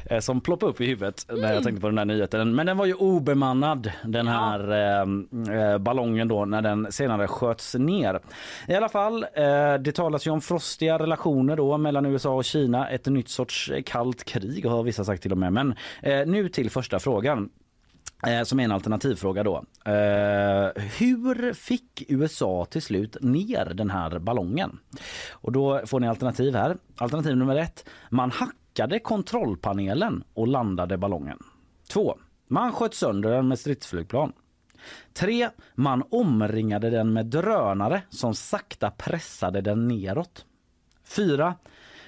Eh, Som ploppade upp i huvudet när jag tänkte på den här nyheten. Men den var ju obemannad den här eh, eh, ballongen då när den senare sköts ner. I alla fall, eh, det talas ju om frostiga relationer då mellan USA och Kina. Ett nytt sorts kallt krig har vissa sagt till och med. Men eh, nu till första frågan. Eh, som är en alternativfråga då. Eh, hur fick USA till slut ner den här ballongen? Och då får ni alternativ här. Alternativ nummer ett. Man hackade kontrollpanelen och landade ballongen. Två. Man sköt sönder den med stridsflygplan. 3. Man omringade den med drönare som sakta pressade den neråt. 4.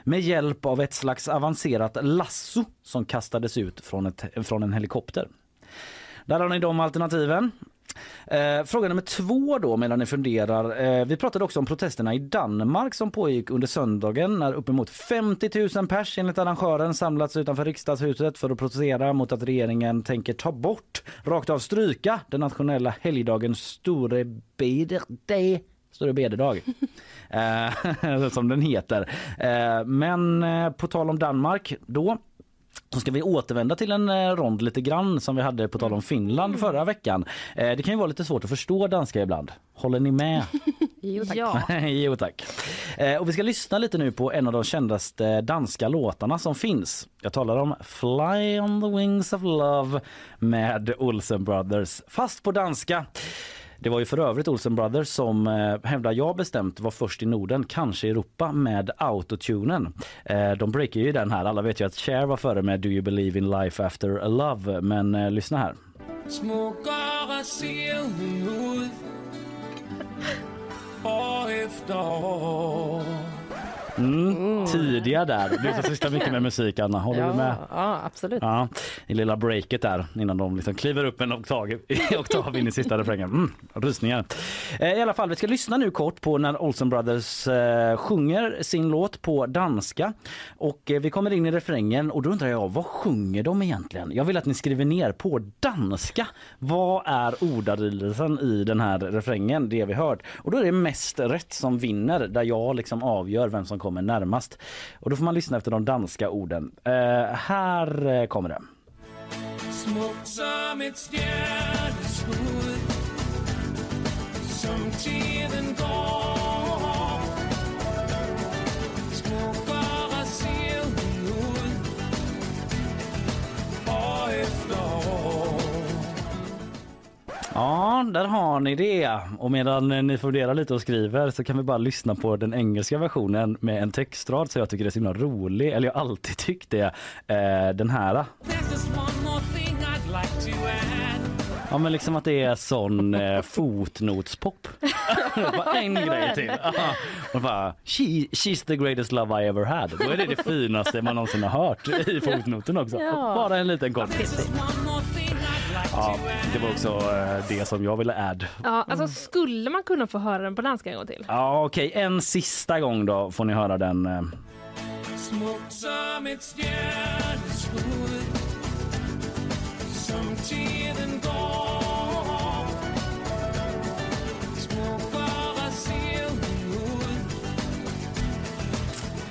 Med hjälp av ett slags avancerat lasso som kastades ut från, ett, från en helikopter. Där har ni de alternativen. Eh, fråga nummer två då medan ni funderar. Eh, vi pratade också om protesterna i Danmark som pågick under söndagen när uppemot 50 000 pers enligt arrangören samlats utanför riksdagshuset för att protestera mot att regeringen tänker ta bort, rakt av stryka, den nationella helgdagen Store Bederdag. Store bededag. [laughs] eh, som den heter. Eh, men eh, på tal om Danmark då så ska vi återvända till en eh, rond lite grann som vi hade på tal om Finland förra veckan. Eh, det kan ju vara lite svårt att förstå danska ibland. Håller ni med? [laughs]
Jo, tack.
Ja. [laughs]
jo tack. Eh, och vi ska lyssna lite nu på en av de kändaste danska låtarna som finns. Jag talar om Fly on the wings of love med Olsen Brothers. Fast på danska. Det var ju för övrigt Olsen Brothers som eh, hävdar jag bestämt var först i Norden, kanske i Europa, med autotunen. Eh, de breakar ju den här. Alla vet ju att Cher var före med Do you believe in life after a love? Men eh, lyssna här.
Smukkere ser hon ut År efter år
Mm. tidiga där. Du som sysslar mycket med musik Anna, håller
ja,
du med?
Ja, absolut.
Ja, i lilla breaket där innan de liksom kliver upp en oktav, oktav in i sista refrängen. Mm, rysningar. Eh, I alla fall, vi ska lyssna nu kort på när Olsen Brothers eh, sjunger sin låt på danska. Och eh, vi kommer in i refrängen och då undrar jag, vad sjunger de egentligen? Jag vill att ni skriver ner på danska. Vad är ordalydelsen i den här refrängen? Det vi hört. Och då är det mest rätt som vinner där jag liksom avgör vem som kommer närmast. Och då får man lyssna efter de danska orden. Eh, här eh, kommer det.
Smukt som ett stjärneskudd Som tiden går
Ja, där har ni det. Och medan ni funderar lite och skriver så kan vi bara lyssna på den engelska versionen med en textrad så jag tycker det är så himla rolig. Eller jag alltid tyckt det. Eh, den här.
There's just one more thing I'd like to add
Ja men liksom att det är sån eh, fotnotspop. [laughs] bara en grej till. Aha. [laughs] Och bara, She, she's the greatest love I ever had. Då är det det finaste man någonsin har hört i fotnoten också.
Ja.
Bara en liten kort. Ja, det var också eh, det som jag ville add.
Ja, alltså skulle man kunna få höra den på danska en gång till?
Ja okej, en sista gång då får ni höra den. eh.
Smukt som ett stjärneskudd Som tiden går Smuckare ser hon ut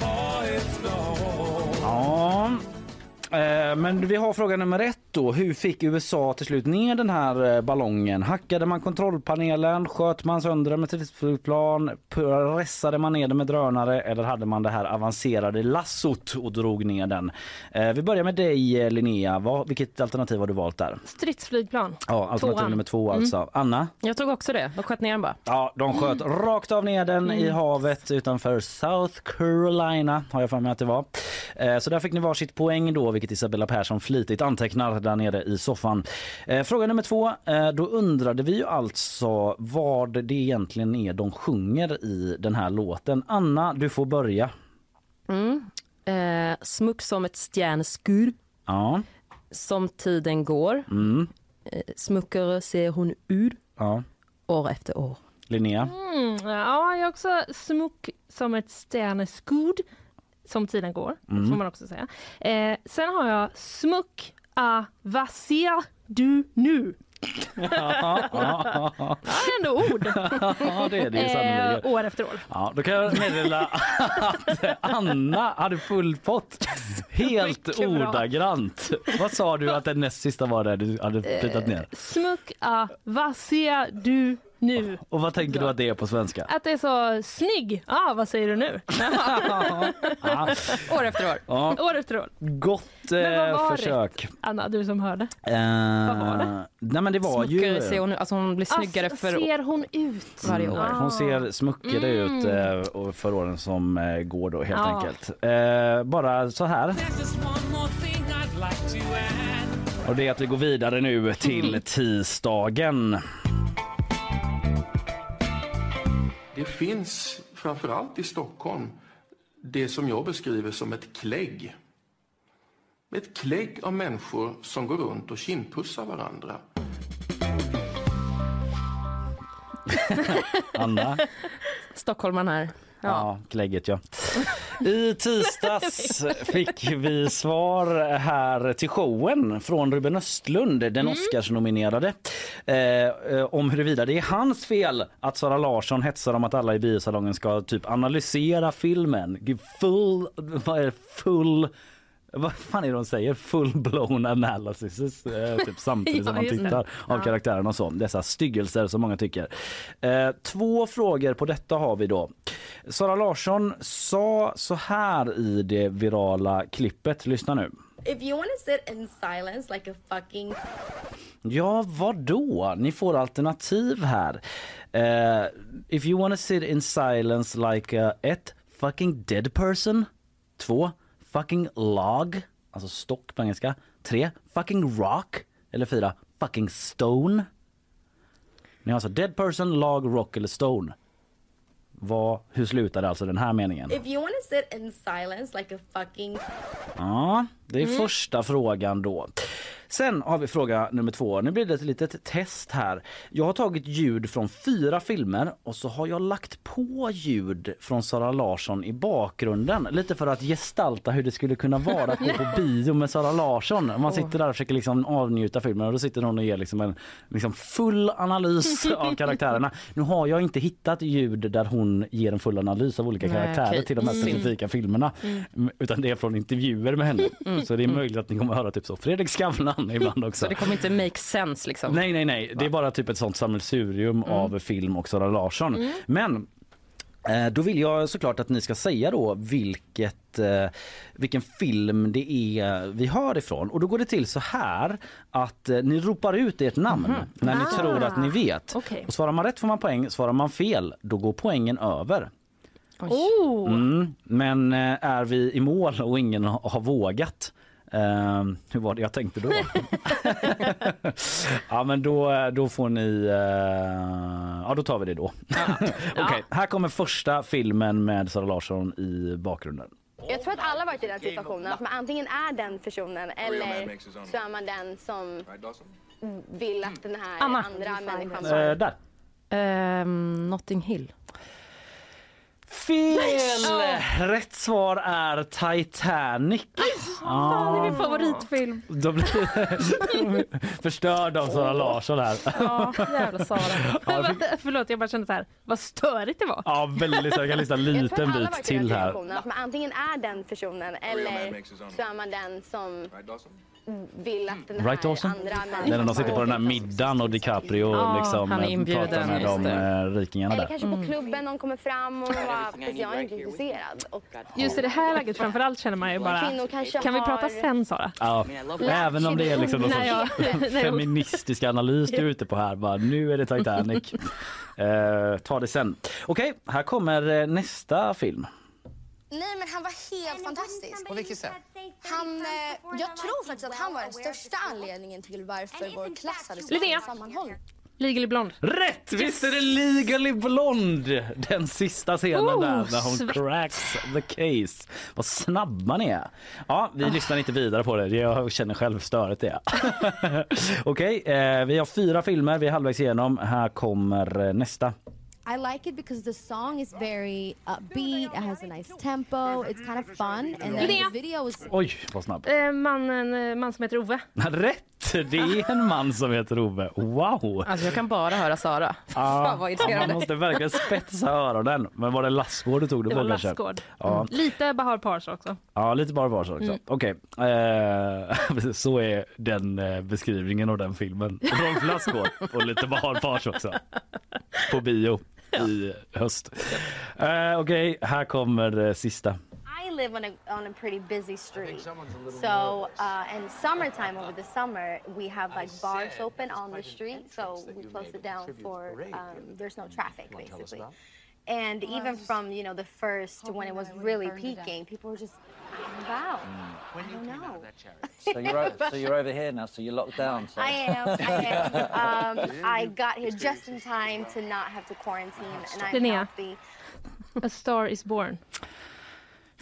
År efter år
Ja. Eh, Men vi har fråga nummer ett då. Hur fick USA till slut ner den här eh, ballongen? Hackade man kontrollpanelen? Sköt man sönder den med stridsflygplan? Pressade man ner den med drönare? Eller hade man det här avancerade lassot och drog ner den? Eh, Vi börjar med dig Linnea. Vad, vilket alternativ har du valt där?
Stridsflygplan.
Ja, alternativ
Tvåan.
nummer två alltså. Anna?
Jag tror också det. De sköt ner den bara.
Ja, de sköt rakt av ner den i havet utanför South Carolina har jag för mig att det var. Så där fick ni varsitt poäng då, vilket Isabella Persson flitigt antecknar där nere i soffan. Eh, Fråga nummer två, eh, då undrade vi ju alltså vad det egentligen är de sjunger i den här låten. Anna, du får börja.
Mm. Eh, smuck som ett stjärneskur.
Ja.
Som tiden går.
Mm.
Eh, smuckare ser hon ur
Ja.
år efter år.
Linnea?
Mm, ja, jag är också smuck som ett stjärneskud som tiden går,
Mm.
får man också säga. Eh, sen har jag smuck a vad ser du nu?
Ja, [laughs] ja, ja.
Det är ändå ord.
Ja, det är det ju
eh, år efter år.
Ja, då kan jag meddela att Anna hade full pott. Helt
Mycket bra.
ordagrant. Vad sa du att den näst sista var där du hade plitat ner?
Smuck vad ser du nu?
Och vad tänker du att det är på svenska?
Att det är så snygg. Ah, vad säger du nu? [laughs]
Ja, [laughs]
År efter år.
ja,
år efter år.
gott
Men vad
eh,
var
försök.
Anna, du som hörde.
Eh,
var det?
Nej men det var ju...
Ser hon, alltså hon blir snyggare
Ah,
för
ser hon ut?
varje år.
Mm, Hon ser smuckigare ut eh, och för åren som eh, går då helt
Ja.
enkelt. Eh, bara så här. Och det är att vi går vidare nu till [laughs] tisdagen.
Det finns framförallt i Stockholm det som jag beskriver som ett klägg. Ett klägg av människor som går runt och kindpussar varandra.
Anna?
Stockholmaren här.
Ja,
Ja.
klägget ja. [laughs] I tisdags fick vi svar här till showen från Ruben Östlund, den Oscarsnominerade, eh, eh, om huruvida det är hans fel att Sara Larsson hetsar om att alla i biosalongen ska typ analysera filmen. Full, vad är det? full vad fan är det de säger? Full blown analysis eh, typ [laughs] samtidigt
Ja,
som man tittar av
Ja.
karaktären och så. Dessa styggelser som många tycker. Eh, två frågor på detta har vi då. Sara Larsson sa så här i det virala klippet. Lyssna nu.
If you want to sit in silence like a fucking
Ja, vad då? Ni får alternativ här. Eh, if you wanna sit in silence like a ett fucking dead person. Två fucking log, alltså stock på engelska. Tre fucking rock. Eller fyra fucking stone. Ni har alltså dead person, log, rock eller stone. Vad, hur slutade alltså den här meningen?
If you want to sit in silence like a fucking
Ja, det är
Mm.
första frågan då. Sen har vi fråga nummer två. Nu blir det ett litet test här. Jag har tagit ljud från fyra filmer och så har jag lagt på ljud från Sara Larsson i bakgrunden. Lite för att gestalta hur det skulle kunna vara att gå på [laughs] bio med Sara Larsson. Man sitter där och försöker liksom avnjuta filmen och då sitter hon och ger liksom en liksom full analys [laughs] av karaktärerna. Nu har jag inte hittat ljud där hon ger en full analys av olika
Nej,
karaktärer
okej.
till de här
Mm.
specifika filmerna.
Mm.
Mm, Utan det är från intervjuer med henne.
Mm.
Så det är
Mm.
möjligt att ni kommer att höra typ så Fredrik Skavlan [laughs] ibland också.
Så det kommer inte make sense liksom?
Nej, nej, nej. Det är bara typ ett sånt sammelsurium
Mm.
av film och Sara Larsson.
Mm.
Men eh, då vill jag såklart att ni ska säga då vilket, eh, vilken film det är vi hör ifrån. Och då går det till så här att eh, ni ropar ut ert namn
Mhm.
när ni
Ah.
tror att ni vet.
Okej.
Och svarar man rätt får man poäng, svarar man fel då går poängen över.
Oh.
Mm, men eh, är vi i mål och ingen har, vågat eh, hur var det jag tänkte då? [laughs] ja men då, då får ni, eh, ja då tar vi det då. [laughs] Okej, här kommer första filmen med Sara Larsson i bakgrunden.
Jag tror att alla varit i den situationen. Att man antingen är den personen eller så är man den som vill att den här
Anna.
andra människan
Eh, där.
Ehm, Notting Hill.
Fel! Rätt svar är Titanic.
Fan, det är min favoritfilm.
Då blir [laughs] förstörd av Sara Larsson här.
Ja, jävla Sara. [laughs]
Ja, jag
Förlåt, jag bara kände så här, vad störigt det var.
Ja, väldigt. Jag kan lyssna en liten bit till här.
Att man antingen är den personen eller så är man den som vill att den här
Right
andra
är när de sitter på den här middagen och DiCaprio
Ja,
liksom
han är
eh,
inbjuden,
pratar med de
det.
eh, rikingarna
Eller
där.
kanske på klubben någon kommer fram och bara, jag är inte intresserad. Och
Just i det här läget framförallt känner man ju bara, kan vi prata sen Sara?
Ja, även om det är liksom någon [laughs] feministisk analys du är ute på här. Bara, nu är det Titanic. [laughs] Eh, ta det sen. Okej, här kommer eh, nästa film.
Nej, men han var helt fantastisk. På vilket sätt? Han, eh, jag tror faktiskt att han var den största anledningen till varför vår klass hade så sammanhållning.
Legally Blonde.
Rätt! Visst är det Legally Blonde! Den sista scenen
Oh,
där när hon
svett.
cracks the case. Vad snabba ni är. Ja, vi lyssnar inte vidare på det. Jag känner själv störigt det. [laughs] Okej, eh, vi har fyra filmer. Vi är halvvägs igenom. Här kommer eh, nästa.
I like it because the song is very upbeat. It has a nice tempo. It's kind of fun, and then the video is.
Oj, vad snabb.
Eh, mannen, eh, man som heter Ove. [laughs]
Rätt! Det är en man som heter Ove. Wow!
Alltså jag kan bara höra Sara. [laughs] Fan vad
man måste verkligen spetsa öronen. Men var det Lassgård du tog det
Det
på
var
kanske? Ja.
Mm. Lite Bahar Pars också.
Ja, lite bara var så också.
Mm.
Okej, eh, [laughs] så är den eh, beskrivningen av den filmen. Rolf Lassgård och lite Bahar Pars också. På bio [laughs] i höst. Eh, Okej, här kommer eh, sista.
I live on a, on a pretty busy street. So, uh, in summertime, over the summer, we have like bars open on the street. So, we close it down for um, there's no traffic basically. And even from, you know, the first when it was really peaking, people were just out and about. I don't know. [laughs]
So you're, o- so you're over here now, so you're locked down. So.
I am. I am. [laughs] Um, I got here just in time to not have to quarantine, and I'm
Linnea.
healthy.
A Star Is Born.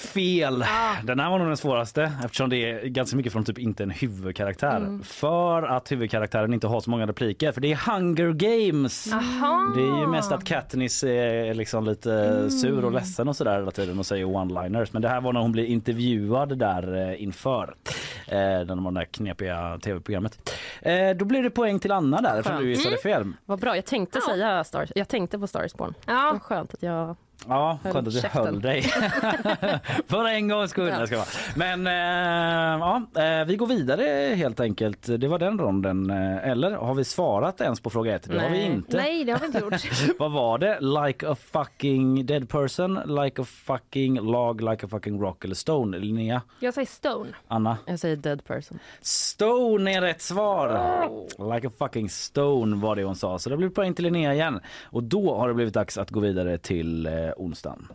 Fel! Den här var nog den svåraste eftersom det är ganska mycket från typ inte en huvudkaraktär.
Mm.
För att huvudkaraktären inte har så många repliker. För det är Hunger Games!
Aha.
Det är ju mest att Katniss är liksom lite
Mm.
sur och ledsen och sådär hela tiden och säger one-liners. Men det här var när hon blir intervjuad där eh, inför eh, när de har det där knepiga tv-programmet. Eh, då blir det poäng till Anna där eftersom du gissade fel.
Vad bra, jag tänkte säga Star, jag tänkte på Star is Born.
Ja.
Vad skönt att jag
Ja,
Höll
skönt att du
käften.
höll dig. [laughs] För en gångs skull.
Ja.
Jag ska vara. Men eh, ja, eh, vi går vidare helt enkelt. Det var den ronden. Eh, Eller har vi svarat ens på fråga ett? Det har vi
Nej.
inte.
Nej, det har vi inte gjort. [laughs]
Vad var det? Like a fucking dead person, like a fucking log, like a fucking rock eller stone? Linnea?
Jag säger Stone.
Anna?
Jag säger dead person.
Stone är rätt svar! Like a fucking stone var det hon sa. Så det blir poäng till Linnea igen. Och då har det blivit dags att gå vidare till eh, onsdagen.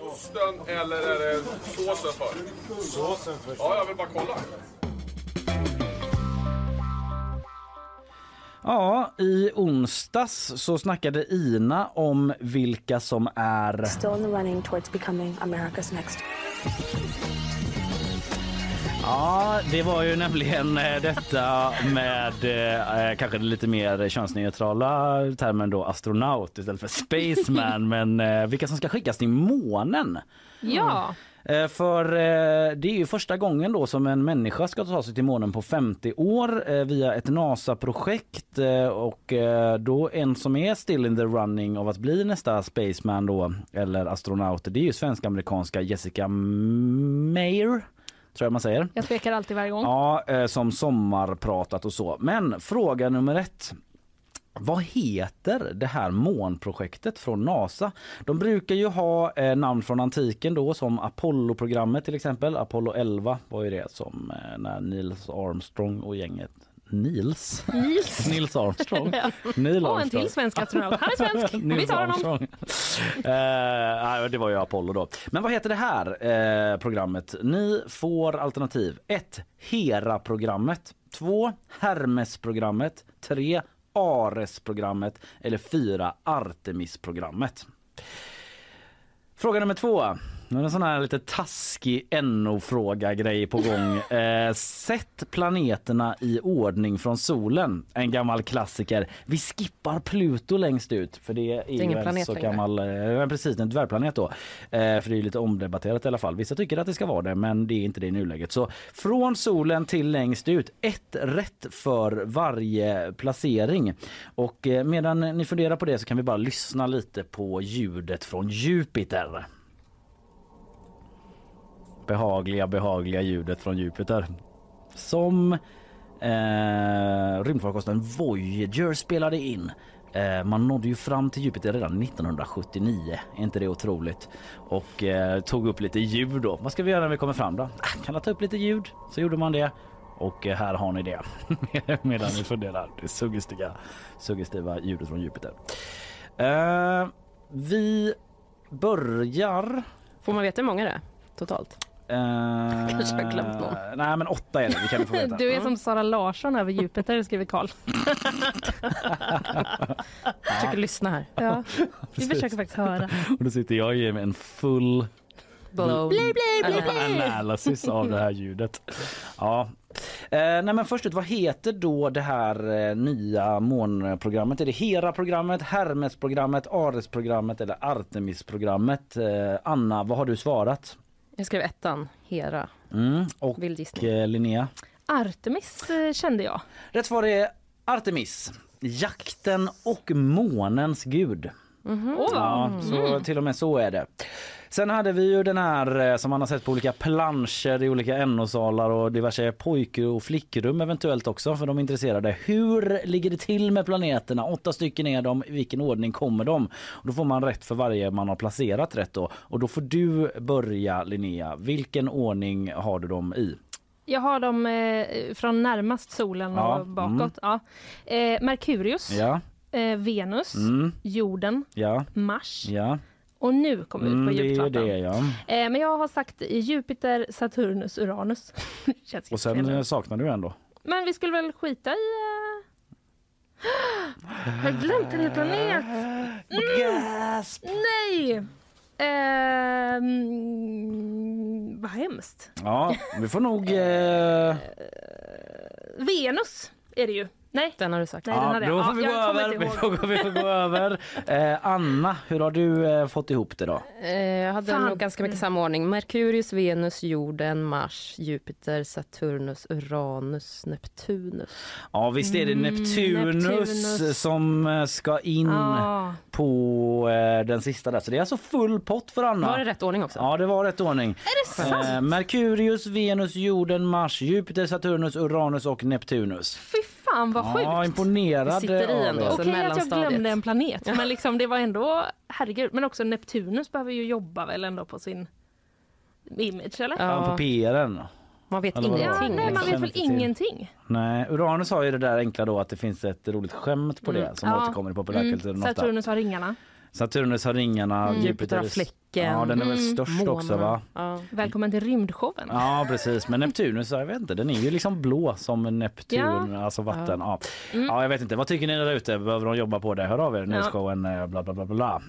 Osten eller är det såsen för? Såsen för. Ja, jag vill bara kolla.
Ja, i onsdags så snackade Ina om vilka som är...
Still in the running towards becoming America's next.
Ja, det var ju nämligen eh, detta med eh, kanske den lite mer könsneutrala termen då astronaut istället för spaceman. [laughs] men eh, vilka som ska skickas till månen.
Ja.
Eh, För eh, det är ju första gången då som en människa ska ta sig till månen på 50 år eh, via ett NASA-projekt eh, och eh, då en som är still in the running av att bli nästa spaceman då eller astronaut det är ju svensk-amerikanska Jessica Meir tror jag man säger.
Jag tvekar alltid varje gång.
Ja, eh, som sommarpratat och så. Men fråga nummer ett. Vad heter det här månprojektet från Nasa? De brukar ju ha eh, namn från antiken då som Apollo-programmet till exempel. Apollo 11 var ju det som eh, när Nils Armstrong och gänget Nils?
Nils. [laughs]
Nils Armstrong.
Ja.
Neil
Och en till svensk astronaut. Han är svensk. [laughs] Vi tar honom.
Armstrong. [laughs] Nej, det var ju Apollo då. Men vad heter det här eh, programmet? Ni får alternativ 1. Hera-programmet 2. Hermes-programmet 3. Ares-programmet eller 4. Artemis-programmet. Fråga nummer två. Nu är det en sån här lite taskig NO-fråga grej på gång. [laughs] Eh, sätt planeterna i ordning från solen. En gammal klassiker. Vi skippar Pluto längst ut för det är,
ingen
ju en
planet
så
längre.
gammal, eh, precis en dvärgplanet då. Eh, för det är lite omdebatterat i alla fall. Vissa tycker att det ska vara det men det är inte det i nuläget. Så från solen till längst ut. Ett rätt för varje placering. Och eh, medan ni funderar på det så kan vi bara lyssna lite på ljudet från Jupiter behagliga, behagliga ljudet från Jupiter. Som eh, rymdfarkosten Voyager spelade in. Eh, man nådde ju fram till Jupiter redan 1979. Är inte det otroligt? Och eh, tog upp lite ljud då. Vad ska vi göra när vi kommer fram då? Ah, kan jag ta upp lite ljud? Så gjorde man det. Och eh, här har ni det. [laughs] Medan ni funderar. Det suggestiva, suggestiva ljudet från Jupiter. Eh, vi börjar...
Får man veta hur många det är totalt?
Eh,
Kanske har glömt någon.
Nej men åtta är det, vi kan få veta. [laughs]
Du är som Sara Larsson över Jupiter, skriver Karl. [laughs]
Försöker lyssna här.
Ja, [laughs] vi försöker faktiskt höra.
Och då sitter jag och ger mig en full
Blown.
Bli, bli, bli, bli.
analysis av det här ljudet. Ja. Eh, nej men först ut, vad heter då det här eh, nya månprogrammet? Är det Hera-programmet, Hermes-programmet, Ares-programmet eller Artemis-programmet? Eh, Anna, vad har du svarat?
Jag skrev ettan, Hera.
Mm. Och
Vild gissning.
eh, Linnea?
Artemis eh, kände jag.
Rätt svar är Artemis. Jakten och månens gud.
Mhm.
Ja,
Mm.
så till och med så är det. Sen hade vi ju den här eh, som man har sett på olika planscher i olika NO-salar och diverse pojk och flickrum eventuellt också för de intresserade. Hur ligger det till med planeterna? Åtta stycken är de. I vilken ordning kommer de? Och då får man rätt för varje man har placerat rätt då. Och då får du börja Linnea. Vilken ordning har du dem i?
Jag har dem eh, från närmast solen
Ja,
och bakåt. Ja. Eh, Merkurius,
Ja,
eh, Venus,
Mm.
jorden,
ja,
Mars
ja.
Och nu kommer vi ut
Mm,
på
det är ju
djupkartan.
det ja.
Eh, men jag har sagt Jupiter, Saturnus, Uranus. [laughs]
Och sen
fel.
eh, saknar du en då?
Men vi skulle väl skita i... eh, Jag glömt en hel planet! [gasps] Mm. Nej! Ehm, vad hemskt.
Ja, vi får nog... Eh...
Venus är det ju. Nej.
Den har du sagt.
Nej, den
Ja,
hade [laughs]
då får vi
Ja,
gå
jag kommer
över.
inte
Vi
ihåg.
får, gå- vi får gå över. Eh, Anna, hur har du eh, fått ihop det då?
Eh, Jag hade
Fan.
nog ganska mycket samma ordning. Merkurius, Venus, jorden, Mars, Jupiter, Saturnus, Uranus, Neptunus.
Ja, visst är det
Mm,
Neptunus,
Neptunus.
som eh, ska in
Ja.
på eh, den sista där. Så det är alltså full pott för Anna.
Var det rätt ordning också?
Ja, det var rätt ordning.
Är det sant?
Eh, Merkurius, Venus, jorden, Mars, Jupiter, Saturnus, Uranus och Neptunus.
Fy fan vad sjukt!
Ja, imponerad
sitter i ändå.
Okej att jag glömde en planet, men liksom, det var ändå... Herregud, men också Neptunus behöver ju jobba väl ändå på sin image, eller?
Ja.
Ja, på PRn.
Man vet
Eller vadå?
Ja,
ingenting.
nej, man vet väl ingenting.
Nej, Uranus har ju det där enkla då att det finns ett roligt skämt på det som
Ja.
återkommer i populärkulturen
Mm.
ofta.
Saturnus har ringarna.
Saturnus har ringarna,
Jupiter
Jupiter
har fläcken.
Ja, den är väl störst också, va?
Ja.
Välkommen till rymdshowen.
Ja precis, men Neptunus, jag vet inte, den är ju liksom blå som Neptun,
Ja.
alltså vatten. Ja.
Mm.
Ja. jag vet inte, vad tycker ni där ute? Behöver de jobba på det? Hör av er,
Ja.
nyhetsshowen eh, bla bla bla bla.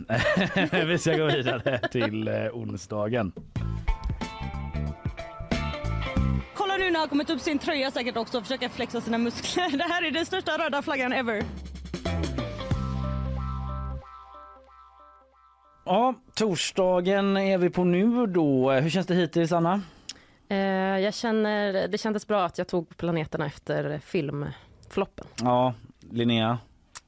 [laughs] Vi ska gå vidare till eh, onsdagen.
Kolla nu när han kommit upp sin tröja säkert också och försöker flexa sina muskler. [laughs] Det här är den största röda flaggan ever.
Ja, torsdagen är vi på nu då. Hur känns det hittills Anna?
Eh, jag känner, det kändes bra att jag tog planeterna efter filmfloppen.
Ja, Linnea?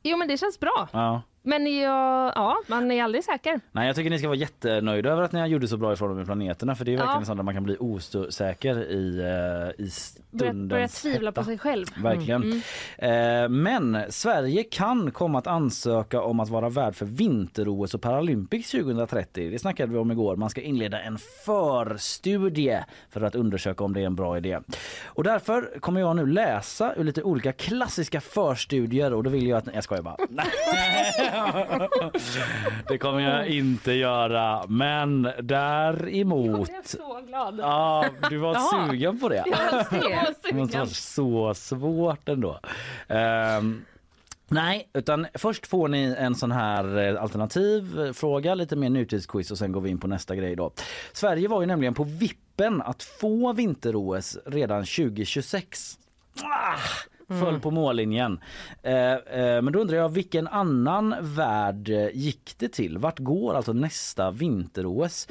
Jo men det känns bra.
Ja.
Men jag, ja, man är aldrig säker.
Nej, jag tycker ni ska vara jättenöjda över att ni gjorde så bra ifrån med planeterna för det är
Ja.
verkligen sånt där man kan bli osäker i, eh, i stundens
börja tvivla på
hetta.
sig själv.
Verkligen.
Mm.
Eh, men Sverige kan komma att ansöka om att vara värd för vinter-OS och Paralympics 2030. Det snackade vi om igår. Man ska inleda en förstudie för att undersöka om det är en bra idé. Och därför kommer jag nu läsa ur lite olika klassiska förstudier och då vill jag att... Jag skojar bara. [laughs] det kommer jag inte göra. Men däremot...
Jag är så glad.
Ja, du var
Jaha.
sugen på det.
Jag var så
Det måste vara så svårt ändå. Ehm, nej, utan först får ni en sån här eh, alternativ fråga, lite mer nutidsquiz och sen går vi in på nästa grej då. Sverige var ju nämligen på vippen att få vinter-OS redan 2026. Ah, föll på mållinjen. Eh, eh, men då undrar jag vilken annan värld gick det till? Vart går alltså nästa vinter-OS?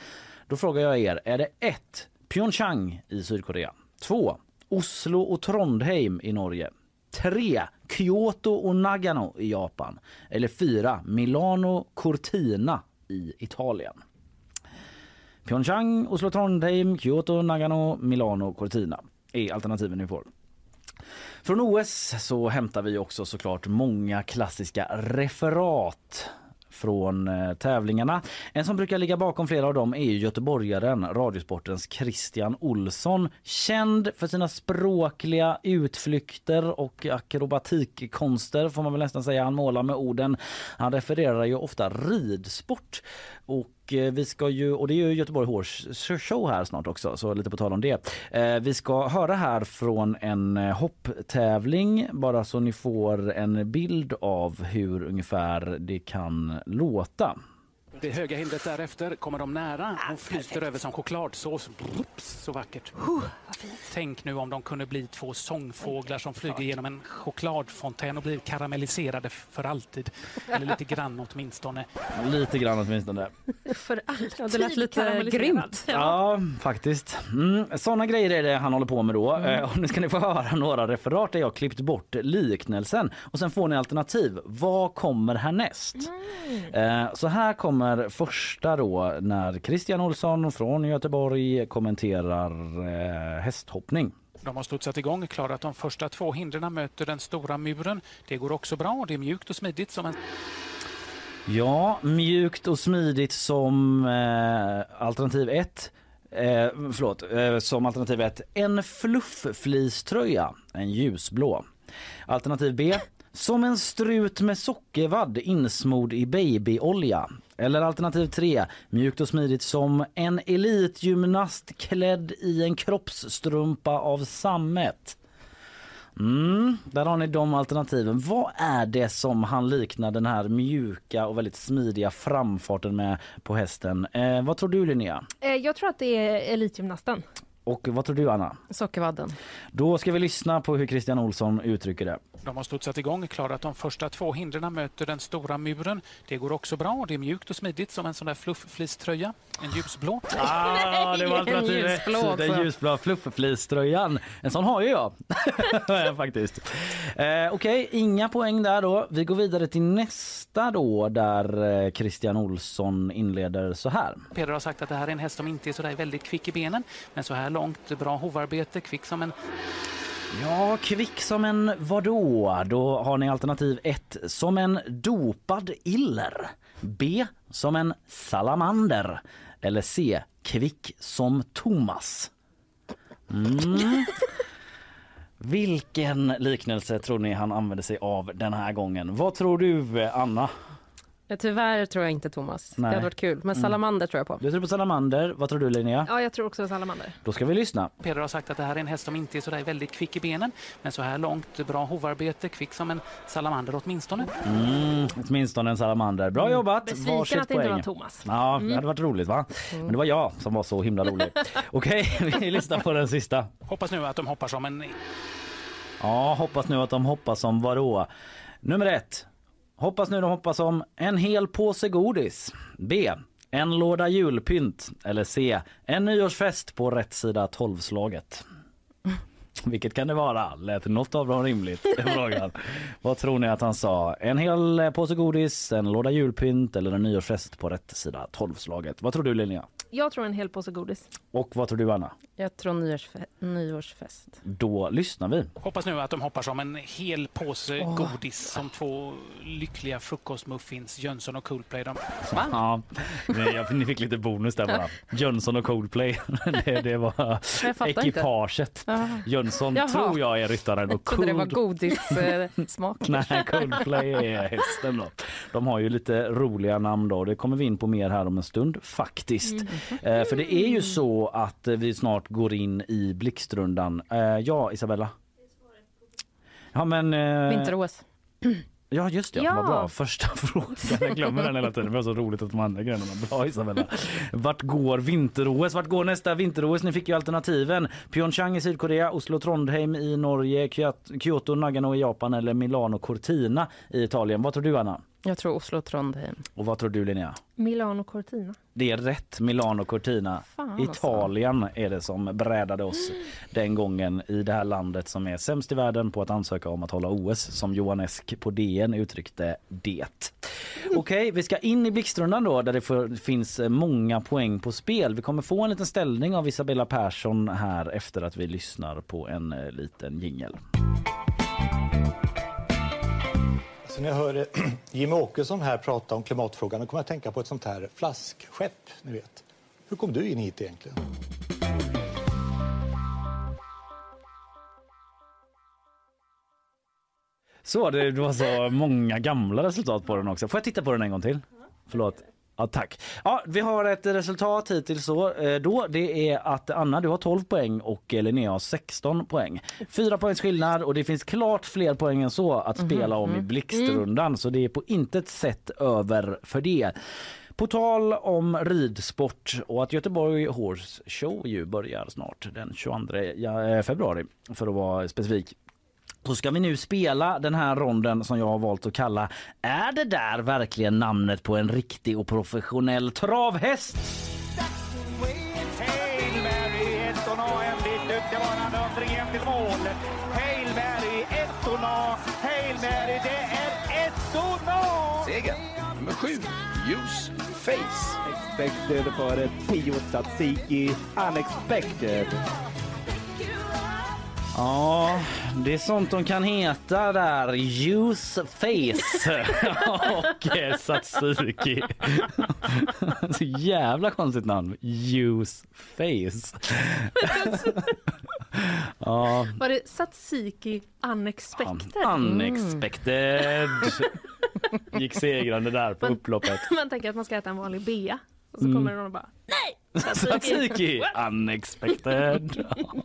Då frågar jag er, är det 1. Pyeongchang i Sydkorea? 2. Oslo och Trondheim i Norge? 3. Kyoto och Nagano i Japan? Eller 4. Milano Cortina i Italien? Pyeongchang, Oslo, Trondheim, Kyoto, Nagano, Milano, Cortina är alternativen ni får. Från OS så hämtar vi också såklart många klassiska referat från eh, tävlingarna. En som brukar ligga bakom flera av dem är ju göteborgaren, Radiosportens Christian Olsson. Känd för sina språkliga utflykter och akrobatikkonster får man väl nästan säga. Han målar med orden. Han refererar ju ofta ridsport. Och eh, vi ska ju, och det är ju Göteborg Horse Show här snart också, så lite på tal om det. Eh, vi ska höra här från en eh, hopptävling, bara så ni får en bild av hur ungefär det kan låta.
Det höga hindret därefter kommer de nära. Hon flyter över som chokladsås. Brups, så vackert. Tänk nu om de kunde bli två sångfåglar som flyger genom en chokladfontän och blir karamelliserade för alltid. Eller lite grann åtminstone.
Lite grann åtminstone.
För alltid
Ja, det lät lite grymt.
Ja, faktiskt. Mm, såna grejer är det han håller på med då. Eh, och nu ska ni få höra några referat där jag klippt bort liknelsen. Och sen får ni alternativ. Vad kommer härnäst? Eh, så här kommer första då när Christian Olsson från Göteborg kommenterar eh, hästhoppning.
De har studsat igång, klarat de första två hindren, möter den stora muren. Det går också bra. Det är mjukt och smidigt som en
Ja, mjukt och smidigt som eh, alternativ 1. Eh, förlåt, eh, som alternativ 1. En flufffleecetröja, en ljusblå. Alternativ B. Som en strut med sockervadd insmord i babyolja. Eller alternativ 3. Mjukt och smidigt som en elitgymnast klädd i en kroppsstrumpa av sammet. Mm, där har ni de alternativen. Vad är det som han liknar den här mjuka och väldigt smidiga framfarten med på hästen? Eh, vad tror du Linnea?
Eh, Jag tror att det är elitgymnasten.
Och vad tror du Anna?
Sockervadden.
Då ska vi lyssna på hur Christian Olsson uttrycker det.
De har studsat igång, klarat de första två hindren, möter den stora muren. Det går också bra. Det är mjukt och smidigt som en sån där flufffleecetröja. En ljusblå. [laughs]
Ah, det var alternativ ett. Den ljusblå flufffleecetröjan. En sån har ju jag. [laughs] Faktiskt. Eh, Okej, inga poäng där då. Vi går vidare till nästa då där eh, Christian Olsson inleder så här.
Peder har sagt att det här är en häst som inte är så där väldigt kvick i benen. Men så här långt, bra hovarbete, kvick som en...
Ja, kvick som en vadå? Då har ni alternativ 1 som en dopad iller. B som en salamander. Eller C kvick som Thomas. Mm. [laughs] Vilken liknelse tror ni han använder sig av den här gången? Vad tror du Anna?
Tyvärr tror jag inte Thomas.
Nej.
Det hade varit kul. Men
Mm.
salamander tror jag på.
Du tror på salamander. Vad tror du Linnea?
Ja, jag tror också salamander.
Då ska vi lyssna.
Peder har sagt att det här är en häst som inte är så där väldigt kvick i benen. Men så här långt, bra hovarbete, kvick som en salamander åtminstone.
Mm, åtminstone en salamander. Bra jobbat.
Besviken
Varsitt
att det inte
poäng.
var Thomas.
Ja,
Mm.
det hade varit roligt va? Men det var jag som var så himla rolig. [laughs] Okej, vi lyssnar på den sista.
Hoppas nu att de hoppar som en...
Ja, hoppas nu att de hoppas som vadå? Nummer ett. Hoppas nu de hoppas som en hel påse godis. B. En låda julpynt. Eller C. En nyårsfest på rätt sida tolvslaget. [laughs] Vilket kan det vara? Lät något av dem rimligt? [laughs] Frågan. Vad tror ni att han sa? En hel eh, påse godis, en låda julpynt eller en nyårsfest på rätt sida tolvslaget? Vad tror du Linnea?
Jag tror en hel påse godis.
Och vad tror du Anna?
Jag tror nyårsfe- nyårsfest.
Då lyssnar vi.
Hoppas nu att de hoppar som en hel påse
Åh.
godis som två lyckliga frukostmuffins, Jönsson och Coolplay. De...
Ja, nej, jag, ni fick lite bonus där bara. Jönsson och Coldplay. [laughs] Det, det var
fattar inte.
ekipaget. Jönsson
Jaha.
tror jag är ryttaren och
Jag trodde det var
Cold...
godissmak. [laughs]
Nej, Coldplay är hästen då. De har ju lite roliga namn då. Det kommer vi in på mer här om en stund faktiskt.
Mm.
För det är ju så att eh, vi snart går in i blixtrundan. Eh, ja, Isabella? Ja men...
Vinter-OS.
Ja just det,
Ja.
vad bra. Första [laughs] frågan. Jag glömmer den hela tiden. Det var så roligt att de andra grejerna Bra Isabella. Vart går vinter-OS? Vart går nästa vinter-OS? Ni fick ju alternativen. Pyeongchang i Sydkorea, Oslo Trondheim i Norge, Kyot- Kyoto Nagano i Japan eller Milano Cortina i Italien. Vad tror du Anna?
Jag tror Oslo Trondheim.
Och vad tror du Linnea?
Milano Cortina.
Det är rätt, Milano Cortina.
Fan, alltså.
Italien är det som brädade oss den gången i det här landet som är sämst i världen på att ansöka om att hålla OS som Johan Esk på DN uttryckte det. Okej, vi ska in i blixtrundan då där det för, finns många poäng på spel. Vi kommer få en liten ställning av Isabella Persson här efter att vi lyssnar på en eh, liten jingel.
Så när jag hör Jimmy eh, [clears throat] Jimmie Åkesson här prata om klimatfrågan då kommer jag att tänka på ett sånt här flaskskepp, ni vet. Hur kom du in hit egentligen?
Så det, det var så många gamla resultat på den också. Får jag titta på den en gång till? Förlåt. Ja, tack. Ja, vi har ett resultat hittills så eh, då. Det är att Anna du har 12 poäng och eh, Linnea har 16 poäng. Fyra poängs skillnad och det finns klart fler poäng än så att
Mhm,
spela om i
mm.
blixtrundan så det är på intet sätt över för det. På tal om ridsport och att Göteborg Horse Show ju börjar snart den 22 ja- eh, februari för att vara specifik så ska vi nu spela den här ronden som jag har valt att kalla Är det där verkligen namnet på en riktig och professionell travhäst?
Hail Mary, ettorna, en bit ut till banan, undringen till mål. Hail Mary, ettorna, Hail Mary, det är ettorna!
Seger nummer sju, Use Face.
Expected för 10 Tsatsiki. Unexpected.
Ja, det är sånt de kan heta där. Use face [laughs] och eh, Satsuki. Så jävla konstigt namn. Use face. ja,
Var det Satsiki Unexpected?
unexpected. Gick segrande där på upploppet.
Man tänker att man ska äta en vanlig bea. Och så
Mm.
kommer någon och bara nej!
Tzatziki, unexpected.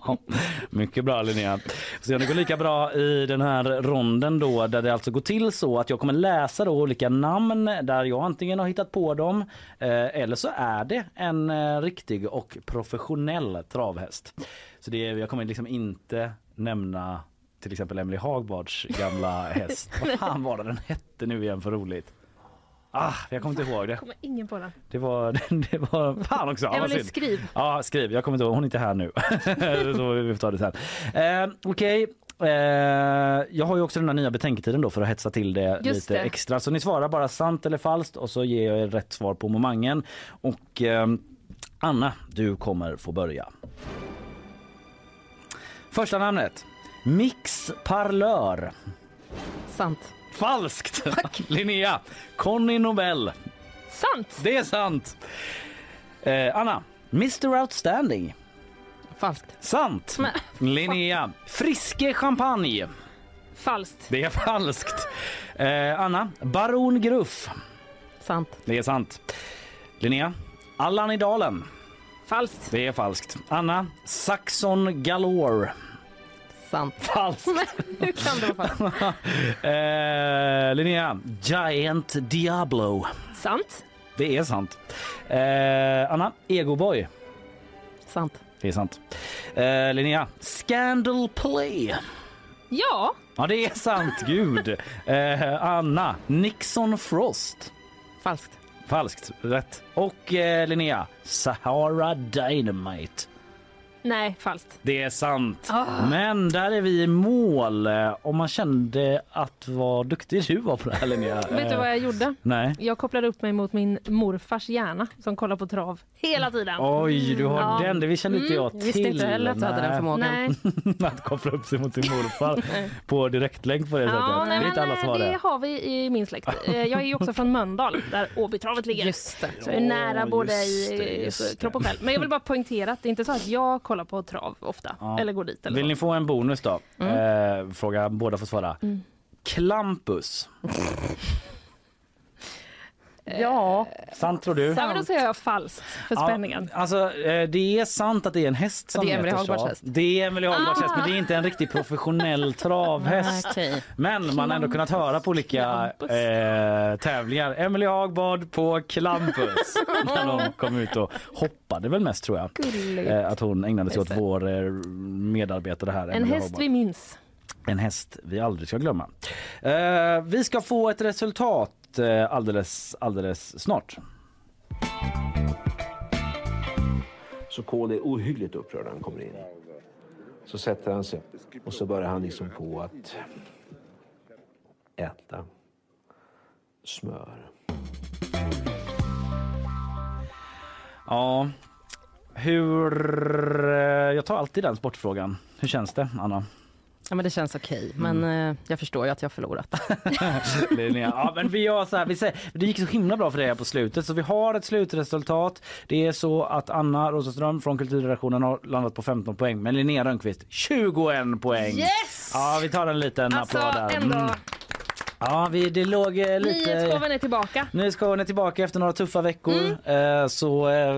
[laughs] Mycket bra Linnea. Så det går lika bra i den här ronden då där det alltså går till så att jag kommer läsa då olika namn där jag antingen har hittat på dem eh, eller så är det en eh, riktig och professionell travhäst. Så det är, jag kommer liksom inte nämna till exempel Emily Hagbards gamla [laughs] häst. Vad fan var det den hette nu igen för roligt? Ah, jag kommer inte ihåg det.
kommer ingen på den.
Det var, [laughs] det var fan också. Ja, synd.
skriv.
Ja, skriv. Jag kommer inte ihåg. Hon är inte här nu. [laughs] så vi får ta det sen. Eh, Okej. Eh, jag har ju också den här nya betänketiden då för att hetsa till det
Just
lite
det.
extra. Så ni svarar bara sant eller falskt och så ger jag er rätt svar på momangen. Och eh, Anna, du kommer få börja. Första namnet. Mix Parlör.
Sant.
Falskt! [laughs] Linnea. Conny Nobel.
Sant!
Det är sant. Eh, Anna. Mr Outstanding.
Falskt.
Sant. Linnea. Friske champagne.
Falskt.
Det är falskt. Eh, Anna. Baron Gruff.
Sant.
Det är sant. Linnea, Allan i dalen.
Falskt.
Det är falskt. Anna, Saxon galore.
Sant. [laughs]
Falskt.
Hur kan det vara falskt? [laughs]
eh, Linnea, Giant Diablo.
Sant.
Det är sant. Eh, Anna, Egoboy.
Sant.
Det är sant. Eh, Linnea, Scandal Play.
Ja.
Ja, det är sant. [laughs] Gud. Eh, Anna, Nixon Frost.
Falskt.
Falskt. Rätt. Och eh, Linnea, Sahara Dynamite.
Nej, falskt.
Det är sant.
Ah.
Men där är vi i mål. Eh, Om man kände att vad duktig du var på det här Linnea. [laughs]
Vet du vad jag gjorde?
Nej.
Jag kopplade upp mig mot min morfars hjärna som kollar på trav hela tiden.
Oj, du har
Ja.
den. Det kände inte jag till.
Mm. Visste inte heller att du hade den förmågan. [laughs]
Nej.
att koppla upp sig mot sin morfar [laughs] på direktlänk på det sättet.
Ja,
det
nej,
är inte alla som har
det
det.
har vi i min släkt. Eh, Jag är ju också från Mölndal där Åbytravet ligger.
Just det.
Så jag är nära både
just
i
det, just
kropp och själ. Men jag vill bara poängtera att det är inte så att jag kollar på trav ofta.
Ja.
Eller går dit. Eller
Vill
så.
ni få en bonus då?
Mm.
Eh, fråga båda får svara.
Mm.
Klampus. [laughs]
Ja.
Sant tror du?
Ja, men då säger jag falskt för spänningen.
Ja, alltså, eh, det är sant att det är en häst som
Det är Emelie. Hagbergs häst.
Det är Emelie Hagbergs
Ah.
häst, men det är inte en riktigt professionell [laughs] travhäst.
Okej.
Men man har ändå kunnat höra på olika eh, tävlingar. Emelie Hagbard på Klampus. [laughs] När hon kom ut och hoppade väl mest tror jag.
Gulligt.
Eh, att hon ägnade sig åt vår eh, medarbetare här.
En
Emelie
häst
Hagbard.
vi minns.
En häst vi aldrig ska glömma. Eh, vi ska få ett resultat eh, alldeles, alldeles snart.
Så Kohl är ohyggligt upprörd när han kommer in. Så sätter han sig och så börjar han liksom på att äta smör.
Ja, hur... eh, Jag tar alltid den sportfrågan. Hur känns det, Anna?
Ja, men det känns okej, men eh, jag förstår ju att jag har förlorat. [laughs]
Ja, men vi gör så här, vi säger, det gick så himla bra för dig här på slutet så vi har ett slutresultat. Det är så att Anna Rosenström från kulturredaktionen har landat på 15 poäng men Linnea Rönnqvist 21 poäng.
Yes!
Ja, vi tar en liten
Alltså
applåd där.
ändå.
Mm. Ja, vi, det låg eh, lite...
Nyhetsshowen är tillbaka.
Nyhetsshowen är tillbaka efter några tuffa veckor.
Mm.
Eh, så eh,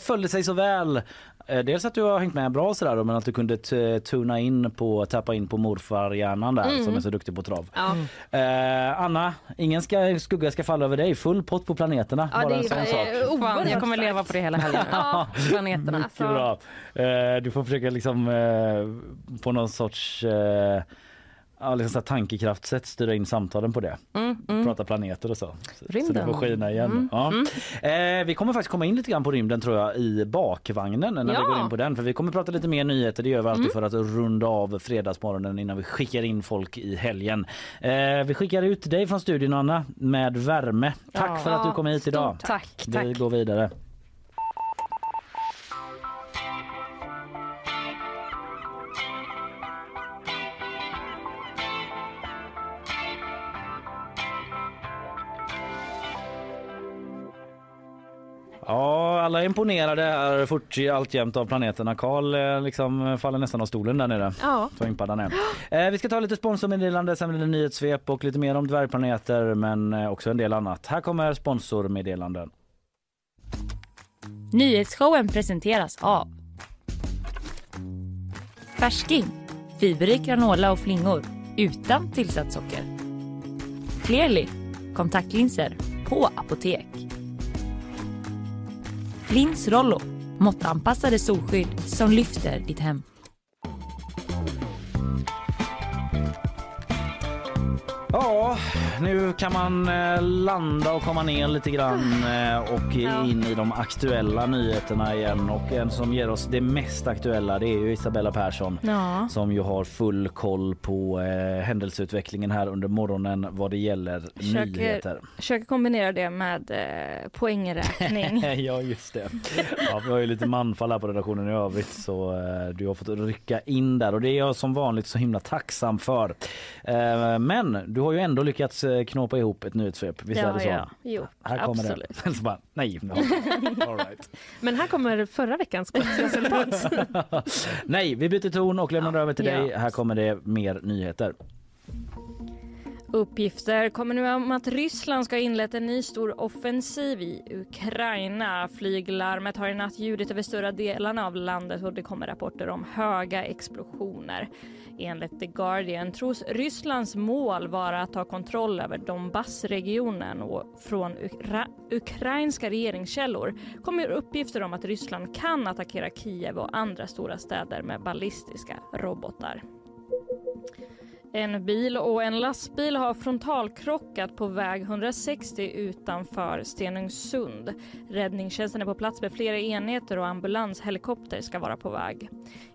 följde sig så väl. Eh, dels att du har hängt med bra sådär men att du kunde tuna in på, tappa in på morfarhjärnan där
Mm.
som är så duktig på trav.
Ja.
Eh, Anna, ingen ska, skugga ska falla över dig. Full pott på planeterna.
Ja,
bara
det
en sån sak.
Fan, jag kommer leva på det hela helgen. [laughs]
Ja.
Planeterna.
Mycket
alltså-
bra. Eh, du får försöka liksom eh, på någon sorts eh, ja, liksom tankekraftsätt styra in samtalen på det.
Mm, mm.
Prata planeter och så. Så, så det
Rymden.
får skina igen.
Mm,
Ja.
mm.
Eh, vi kommer faktiskt komma in lite grann på rymden tror jag i bakvagnen när vi
Ja.
går in på den. För vi kommer prata lite mer nyheter. Det gör vi alltid
Mm.
för att runda av fredagsmorgonen innan vi skickar in folk i helgen. Eh, vi skickar ut dig från studion Anna med värme. Tack
Ja.
för att du kom hit idag.
Tack,
Vi
tack.
går vidare. Ja, alla är imponerade är fort alltjämt av planeterna. Karl eh, liksom faller nästan av stolen där nere.
Ja.
Så impad han är. Eh, vi ska ta lite sponsormeddelande, sen blir det nyhetssvep och lite mer om dvärgplaneter men eh, också en del annat. Här kommer sponsormeddelanden.
Nyhetsshowen presenteras av Färsking, fiberrik granola och flingor utan tillsatt socker. Clearly, kontaktlinser på apotek. Lins Rollo, måttanpassade solskydd som lyfter ditt hem.
Ja, nu kan man eh, landa och komma ner lite grann eh, och in i de aktuella nyheterna igen. Och en som ger oss det mest aktuella det är ju Isabella Persson
Ja.
som ju har full koll på eh, händelseutvecklingen här under morgonen vad det gäller
Försöker-
nyheter.
Försöker kombinera det med eh, poängräkning. [laughs]
ja, just det. Ja, vi har ju lite manfall här på redaktionen i övrigt så eh, du har fått rycka in där och det är jag som vanligt så himla tacksam för. Eh, men du har ju ändå lyckats eh, knåpa ihop ett nyhetssvep, visst är det så?
ja. Jo,
Här kommer
absolut.
det. [laughs] Så bara, nej. no. All right.
Men här kommer förra veckans quizresultat. [laughs]
nej, vi byter ton och lämnar över till
Ja.
dig. Här kommer det mer nyheter.
Uppgifter kommer nu om att Ryssland ska ha inlett en ny stor offensiv i Ukraina. Flyglarmet har i natt ljudit över större delarna av landet och det kommer rapporter om höga explosioner. Enligt The Guardian tros Rysslands mål vara att ta kontroll över Donbassregionen och från ukra ukrainska regeringskällor kommer uppgifter om att Ryssland kan attackera Kiev och andra stora städer med ballistiska robotar. En bil och en lastbil har frontalkrockat på väg 160 utanför Stenungsund. Räddningstjänsten är på plats med flera enheter och ambulanshelikopter ska vara på väg.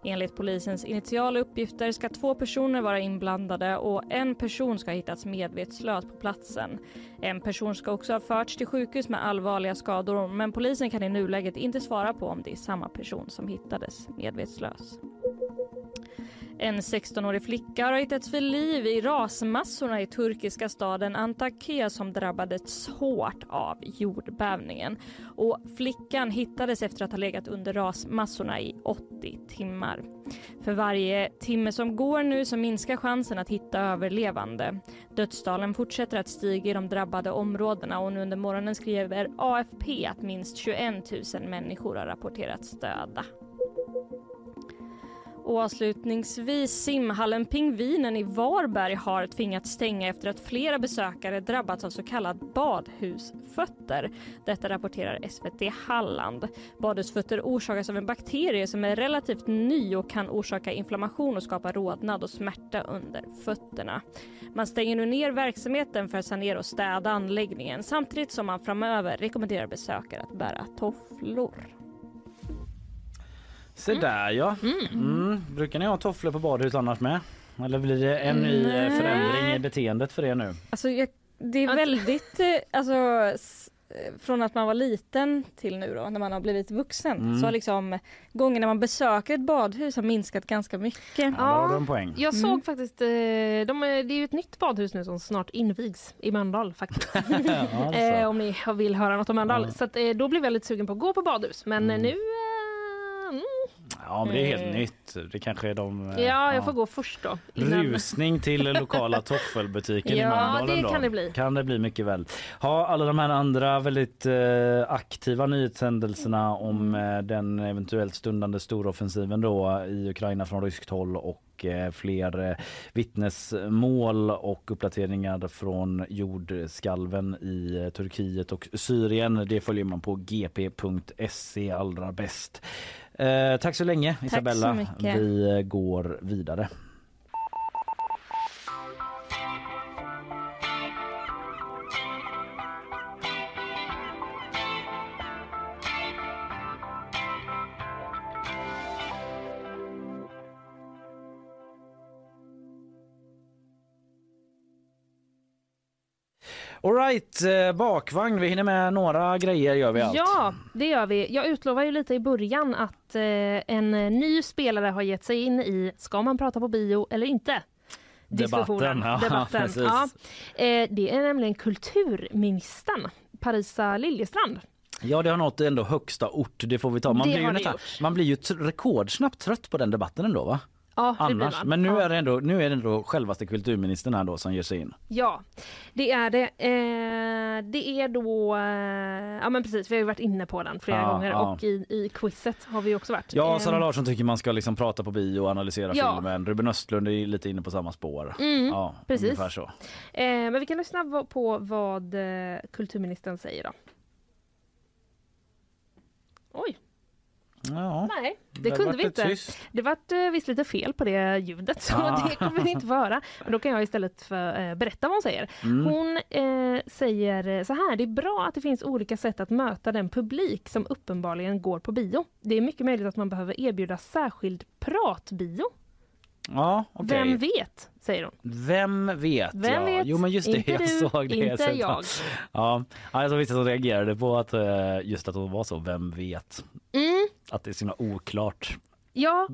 Enligt polisens initiala uppgifter ska två personer vara inblandade och en person ska ha hittats medvetslös på platsen. En person ska också ha förts till sjukhus med allvarliga skador men polisen kan i nuläget inte svara på om det är samma person som hittades medvetslös. En 16-årig flicka har hittats för liv i rasmassorna i turkiska staden Antakya som drabbades hårt av jordbävningen. Och flickan hittades efter att ha legat under rasmassorna i 80 timmar. För varje timme som går nu så minskar chansen att hitta överlevande. Dödstalen fortsätter att stiga i de drabbade områdena och nu under morgonen skriver AFP att minst 21 000 människor har rapporterats döda. Och avslutningsvis, simhallen Pingvinen i Varberg har tvingats stänga efter att flera besökare drabbats av så kallad badhusfötter. Detta rapporterar SVT Halland. Badhusfötter orsakas av en bakterie som är relativt ny och kan orsaka inflammation och skapa rodnad och smärta under fötterna. Man stänger nu ner verksamheten för att sanera och städa anläggningen samtidigt som man framöver rekommenderar besökare att bära tofflor.
Se där ja. Mm. Brukar ni ha tofflor på badhus annars med? Eller blir det en ny eh,
Nej.
förändring i beteendet för er nu?
Alltså, jag, det är väldigt, eh, alltså s- eh, från att man var liten till nu då, när man har blivit vuxen,
Mm.
så har liksom gången när man besöker ett badhus har minskat ganska mycket.
Ja, där har du en poäng.
Jag
Mm.
såg faktiskt, eh, de, är- det är ju ett nytt badhus nu som snart invigs i Mölndal faktiskt. [laughs]
Ja, så.
eh, om ni vill höra något om Mölndal. Så att, eh, då blev jag lite sugen på att gå på badhus. Men eh, nu... Eh, mm,
Ja men det är helt
Mm.
nytt. Det kanske är de... eh,
ja, jag får gå först då. innan-
Rusning till [laughs] lokala toffelbutiken i
Ja,
Mölndal
det
ändå.
kan det bli.
Kan det bli mycket väl. Ha alla de här andra väldigt eh, aktiva nyhetshändelserna om eh, den eventuellt stundande storoffensiven då i Ukraina från ryskt håll och eh, fler eh, vittnesmål och uppdateringar från jordskalven i eh, Turkiet och Syrien. Det följer man på gp.se allra bäst. Eh, tack så länge
så
Isabella.
mycket.
Vi eh, går vidare. Alright, eh, bakvagn. Vi hinner med några grejer gör vi allt.
Ja, det gör vi. Jag utlovar ju lite i början att eh, en eh, ny spelare har gett sig in i Ska man prata på bio eller inte?
Debatten, ja, [laughs]
Debatten. Ja. Det är nämligen kulturministern Parisa Liljestrand.
Ja, det har nått ändå högsta ort. Det får vi ta. Man
Det
blir ju, nästan, man blir ju rekordsnabbt trött på den debatten ändå va?
Ja,
Annars. Men nu är, det ändå, nu är det ändå självaste kulturministern här då som ger sig in.
Ja, det är det. Eh, det är då... Eh, ja men precis, vi har ju varit inne på den flera
Ja,
gånger
ja.
och i, i quizet har vi också varit.
Ja,
Eh,
Sara Larsson tycker man ska liksom prata på bio och analysera
Ja.
filmen. Ruben Östlund är lite inne på samma spår.
Mm,
ja,
precis. Eh, men vi kan lyssna på vad eh, kulturministern säger då. Oj,
Ja.
nej, det,
Det
kunde vi inte.
tyst.
Det var eh, visst lite fel på det ljudet så
Ja.
det kommer vi inte få höra. Men då kan jag istället för, eh, berätta vad hon säger.
Mm.
Hon eh, säger så här, det är bra att det finns olika sätt att möta den publik som uppenbarligen går på bio. Det är mycket möjligt att man behöver erbjuda särskild pratbio.
Ja, okej.
Vem vet, säger hon.
Vem vet?
Vem
ja.
vet?
Jo men just det,
Inte
jag
du,
såg det.
inte jag.
Ja, såg vissa som reagerade på att eh, just att hon var så, vem vet?
Mm.
Att det är så himla oklart.
Ja,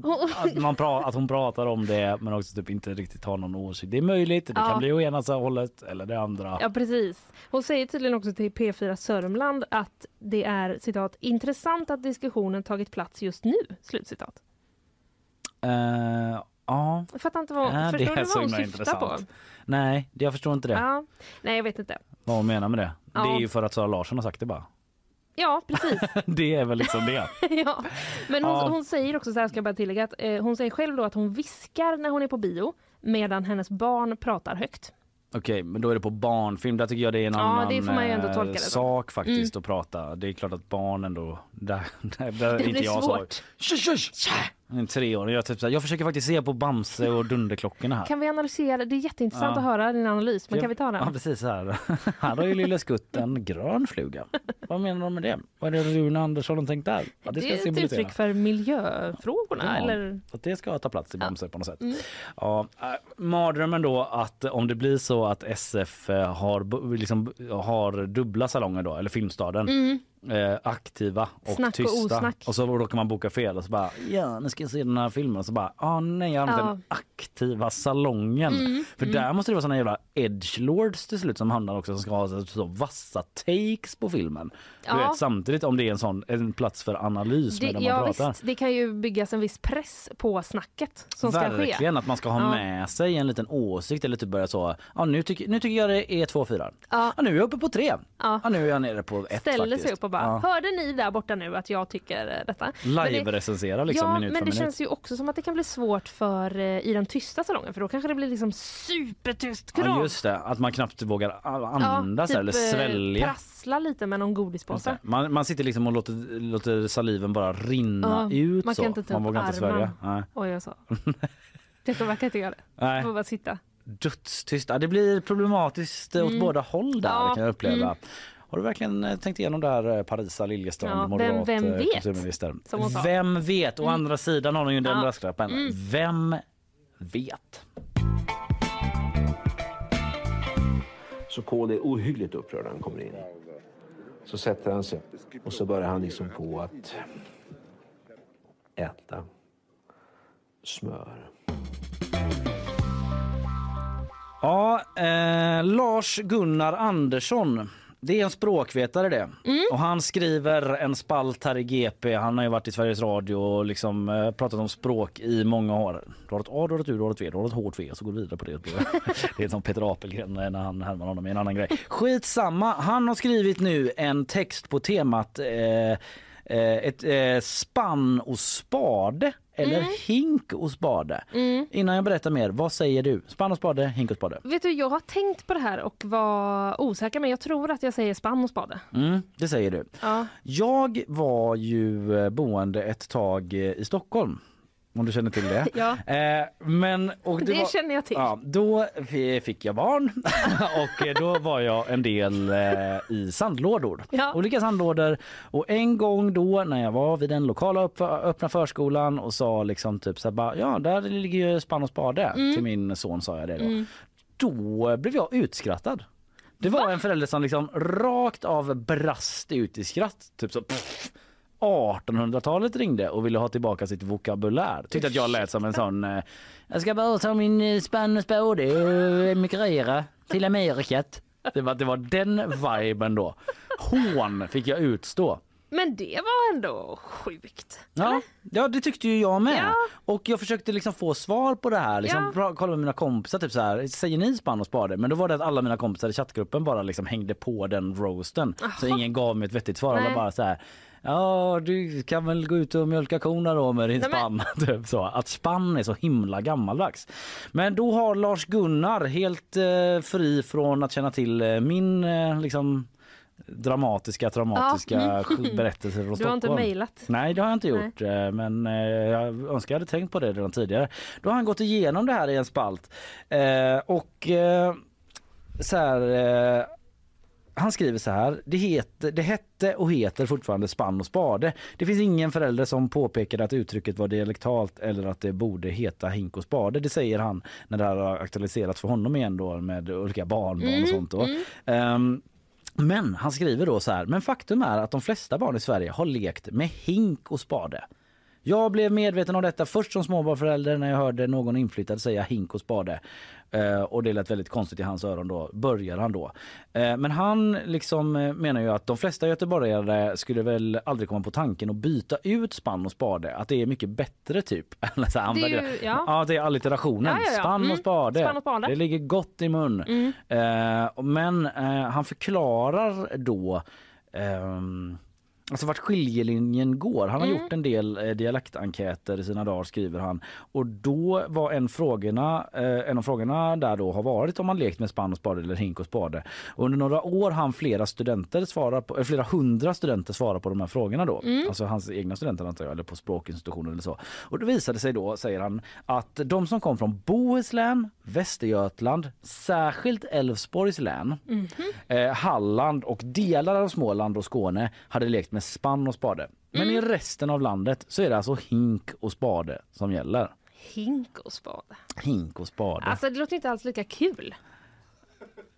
Att, man pra- att hon pratar om det men också typ inte riktigt har någon åsikt. Det är möjligt, det
Ja.
kan bli å ena hållet eller det andra.
Ja precis. Hon säger tydligen också till P4 Sörmland att det är citat intressant att diskussionen tagit plats just nu. Slutcitat.
Eh, Ja.
Jag fattar inte vad,
Ja,
förstår
det är
du vad hon syftar på?
intressant. Nej, det, jag förstår inte det.
Ja. Nej, jag vet inte.
Vad hon menar med det. Det
Ja.
är ju för att Sara Larsson har sagt det bara.
Ja, precis. [laughs]
det är väl liksom det. [laughs]
ja. Men hon,
Ja.
hon säger också så här, ska jag bara tillägga, att eh, hon säger själv då att hon viskar när hon är på bio medan hennes barn pratar högt.
Okej, men då är det på barnfilm. Där tycker jag det är en
Ja,
annan
det
eh,
det
sak faktiskt
Mm.
att prata. Det är klart att barn ändå... [laughs] Där, där, där är
Det
inte jag
svårt.
så... Shush, shush! En treåring. Jag, typ, så här, jag försöker faktiskt se på Bamse och Dunderklockorna här.
Kan vi analysera? Det är jätteintressant
Ja.
att höra din analys, men kan vi ta
Ja,
den?
precis så här. [laughs] Här har ju Lille Skutt en grön fluga. Vad menar de med det? Vad är det Rune Andersson har tänkt där? Ja,
det
ska
är ett
symbolisera.
uttryck för miljöfrågorna,
Ja,
eller?
Så att det ska ta plats i Bamse på något sätt.
Mm.
Ja, äh, mardrömmen då att om det blir så att SF eh, har, bu- liksom, har dubbla salonger då, eller Filmstaden,
Mm.
Eh, aktiva och
Snack och
tysta.
osnack.
Och så råkar man boka fel och så bara ja, nu ska jag se den här filmen och så bara ah, nej, jag har
Ja.
den aktiva salongen.
Mm,
För
mm.
där måste det vara såna jävla edgelords till slut som handlar också som ska ha så, så vassa takes på filmen. Du
Ja.
vet, samtidigt om det är en sån en plats för analys
Det,
medan man
ja,
pratar.
visst, det kan ju byggas en viss press på snacket som ska ske.
Verkligen att man ska ha
Ja.
med sig en liten åsikt eller typ börja så. Ja, nu, tycker, nu tycker jag det är två fyra.
Ja.
Ja, nu är jag uppe på tre.
Ja.
Ja, nu är jag nere på ett
Ställer
faktiskt.
sig upp och bara,
Ja.
hörde ni där borta nu att jag tycker eh, detta?
Live-recensera liksom
ja,
minut
men det
minut.
känns ju också som att det kan bli svårt för eh, i den tysta salongen för då kanske det blir liksom supertyst kram.
Ja just det, att man knappt vågar andas
typ,
eller
eh,
svälja.
prassla lite med någon godispåse.
Man, man sitter liksom och låter, låter saliven bara rinna
Ja,
ut
man
så.
kan inte ta
man
upp
vågar inte svälja. Nej.
Oj, jag sa. [laughs] Det verkar inte göra det.
Nej.
Får bara sitta.
Dödstyst. Ja, det blir problematiskt åt
Mm.
båda håll där
Ja,
kan jag uppleva.
mm.
Har du verkligen eh, tänkt igenom där eh, Parisa Liljestrand,
Ja,
moderat
vem- vem
eh,
vet?
kulturminister?
Som hon sa.
Vem vet? Å
Mm.
andra sidan har hon ju den
Ja.
brasklappen.
Mm.
Vem vet?
Så Kohl är ohyggligt upprörd när han kommer in. Så sätter han sig och så börjar han liksom på att äta smör.
Ja, eh, Lars Gunnar Andersson. Det är en språkvetare det.
Mm.
Och han skriver en spalt här i GP. Han har ju varit i Sveriges Radio och liksom eh, pratat om språk i många år. Du har ett A, du har ett U, du har ett V, du har ett hårt V så går du vidare på det. [laughs] det är som Peter Apelgren när han härmar honom i en annan grej. Skitsamma. Han har skrivit nu en text på temat eh, eh, ett eh, spann och spade eller
Mm.
hink och spade.
Mm.
Innan jag berättar mer, vad säger du? Spann och spade, hink och spade?
Vet du, jag har tänkt på det här och var osäker men jag tror att jag säger spann och spade.
Mm, det säger du.
Ja.
Jag var ju eh, boende ett tag eh, i Stockholm. Om du känner till det. [laughs]
Ja.
Eh, men, och
Det
var,
känner jag till.
Ja, då fick jag barn [laughs] och eh, då var jag en del eh, i sandlådor.
Ja.
Olika sandlådor. Och en gång då när jag var vid den lokala öppna förskolan och sa liksom typ så här, bara, ja där ligger ju spann och spade.
Mm.
Till min son sa jag det då.
Mm.
Då blev jag utskrattad. Det var en förälder som liksom rakt av brast ut i skratt. Typ så pff, 1800-talet ringde och ville ha tillbaka sitt vokabulär. Tyckte att jag lät som en sån eh, jag ska bara ta min eh, spann och spade och emigrera till Amerikat. Det var, det var den viben då. Hån fick jag utstå.
Men det var ändå sjukt.
Ja, ja det tyckte ju jag med.
Ja.
Och jag försökte liksom få svar på det här. Liksom,
Ja.
kolla med mina kompisar, typ så här, säger ni spann och spade? Men då var det att alla mina kompisar i chattgruppen bara liksom hängde på den roasten. Så
Jaha.
ingen gav mig ett vettigt svar. Alla
Nej.
bara så här, ja du kan väl gå ut och mjölka korna då med din
Nej,
spann. [laughs] typ så. Att spann är så himla gammaldags. Men då har Lars Gunnar helt eh, fri från att känna till eh, min eh, liksom dramatiska, traumatiska
Ja. [laughs]
sk- berättelse från
Du har
Stockholm.
inte mejlat?
Nej, det har jag inte
Nej.
gjort. eh, Men eh, jag önskar jag hade tänkt på det redan tidigare. Då har han gått igenom det här i en spalt. Eh, och så här... Han skriver så här. Det, heter, det hette och heter fortfarande spann och spade. Det finns ingen förälder som påpekade att uttrycket var dialektalt eller att det borde heta hink och spade. Det säger han när det här har aktualiserats för honom igen då med olika barnbarn och
Mm,
sånt. Då.
mm.
Ehm, men han skriver då så här. Men faktum är att de flesta barn i Sverige har lekt med hink och spade. Jag blev medveten om detta först som småbarnsförälder när jag hörde någon inflyttad säga hink och spade. Eh, och det lät väldigt konstigt i hans öron då, börjar han då. Eh, men han liksom eh, menar ju att de flesta göteborgare skulle väl aldrig komma på tanken att byta ut spann och spade. Att det är mycket bättre typ. [laughs]
Det är ju- ja.
ja, det är allitterationen.
Ja, ja.
Spann
Mm.
och spade.
Spann och spade.
Det ligger gott i mun.
Mm.
Men han förklarar då ehm, Alltså vart skiljelinjen går. Han har
Mm.
gjort en del eh, dialektenkäter i sina dagar skriver han. Och då var en, frågorna, eh, en av frågorna där då har varit om man lekt med spann och spade eller hink och spade. Och under några år han flera studenter svara på, eh, flera hundra studenter svara på de här frågorna då.
Mm.
Alltså hans egna studenter antar jag, eller på språkinstitutioner eller så. Och det visade sig då, säger han, att de som kom från Bohuslän, Västergötland, särskilt Älvsborgs län,
Mhm.
eh, Halland och delar av Småland och Skåne hade lekt med spann och spade. Men i resten av landet så är det alltså hink och spade som gäller.
Hink och spade.
Hink och spade.
Alltså det låter inte alls lika kul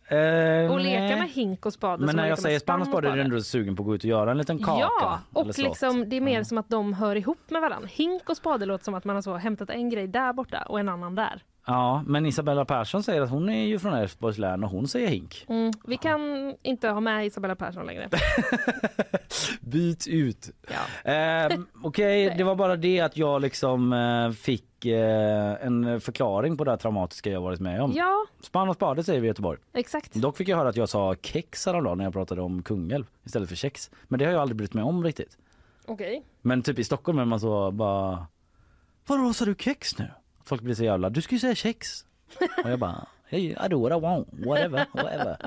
Eh,
att leka med hink och spade
Men när jag säger spann och spade är du ändå sugen på att gå ut och göra en liten kaka?
Ja, och liksom, det är mer som att de hör ihop med varandra. Hink och spade låter som att man har så hämtat en grej där borta och en annan där.
Ja, men Isabella Persson säger att hon är ju från Älvsborgs län och hon säger hink.
Mm. Vi kan inte ha med Isabella Persson längre. [laughs]
Byt ut. Eh, Okej, [laughs] det var bara det att jag liksom eh, fick eh, en förklaring på det traumatiska jag varit med om.
Ja,
Spann och spade säger vi i Göteborg.
exakt.
Dock fick jag höra att jag sa kex häromdagen när jag pratade om Kungälv istället för kex. Men det har jag aldrig brytt mig om riktigt.
Okej.
Men typ i Stockholm är man så bara Vadå sa du kex nu? Folk blir så jävla, du ska ju säga kex. Och jag bara, hey, I do what I want, whatever, whatever.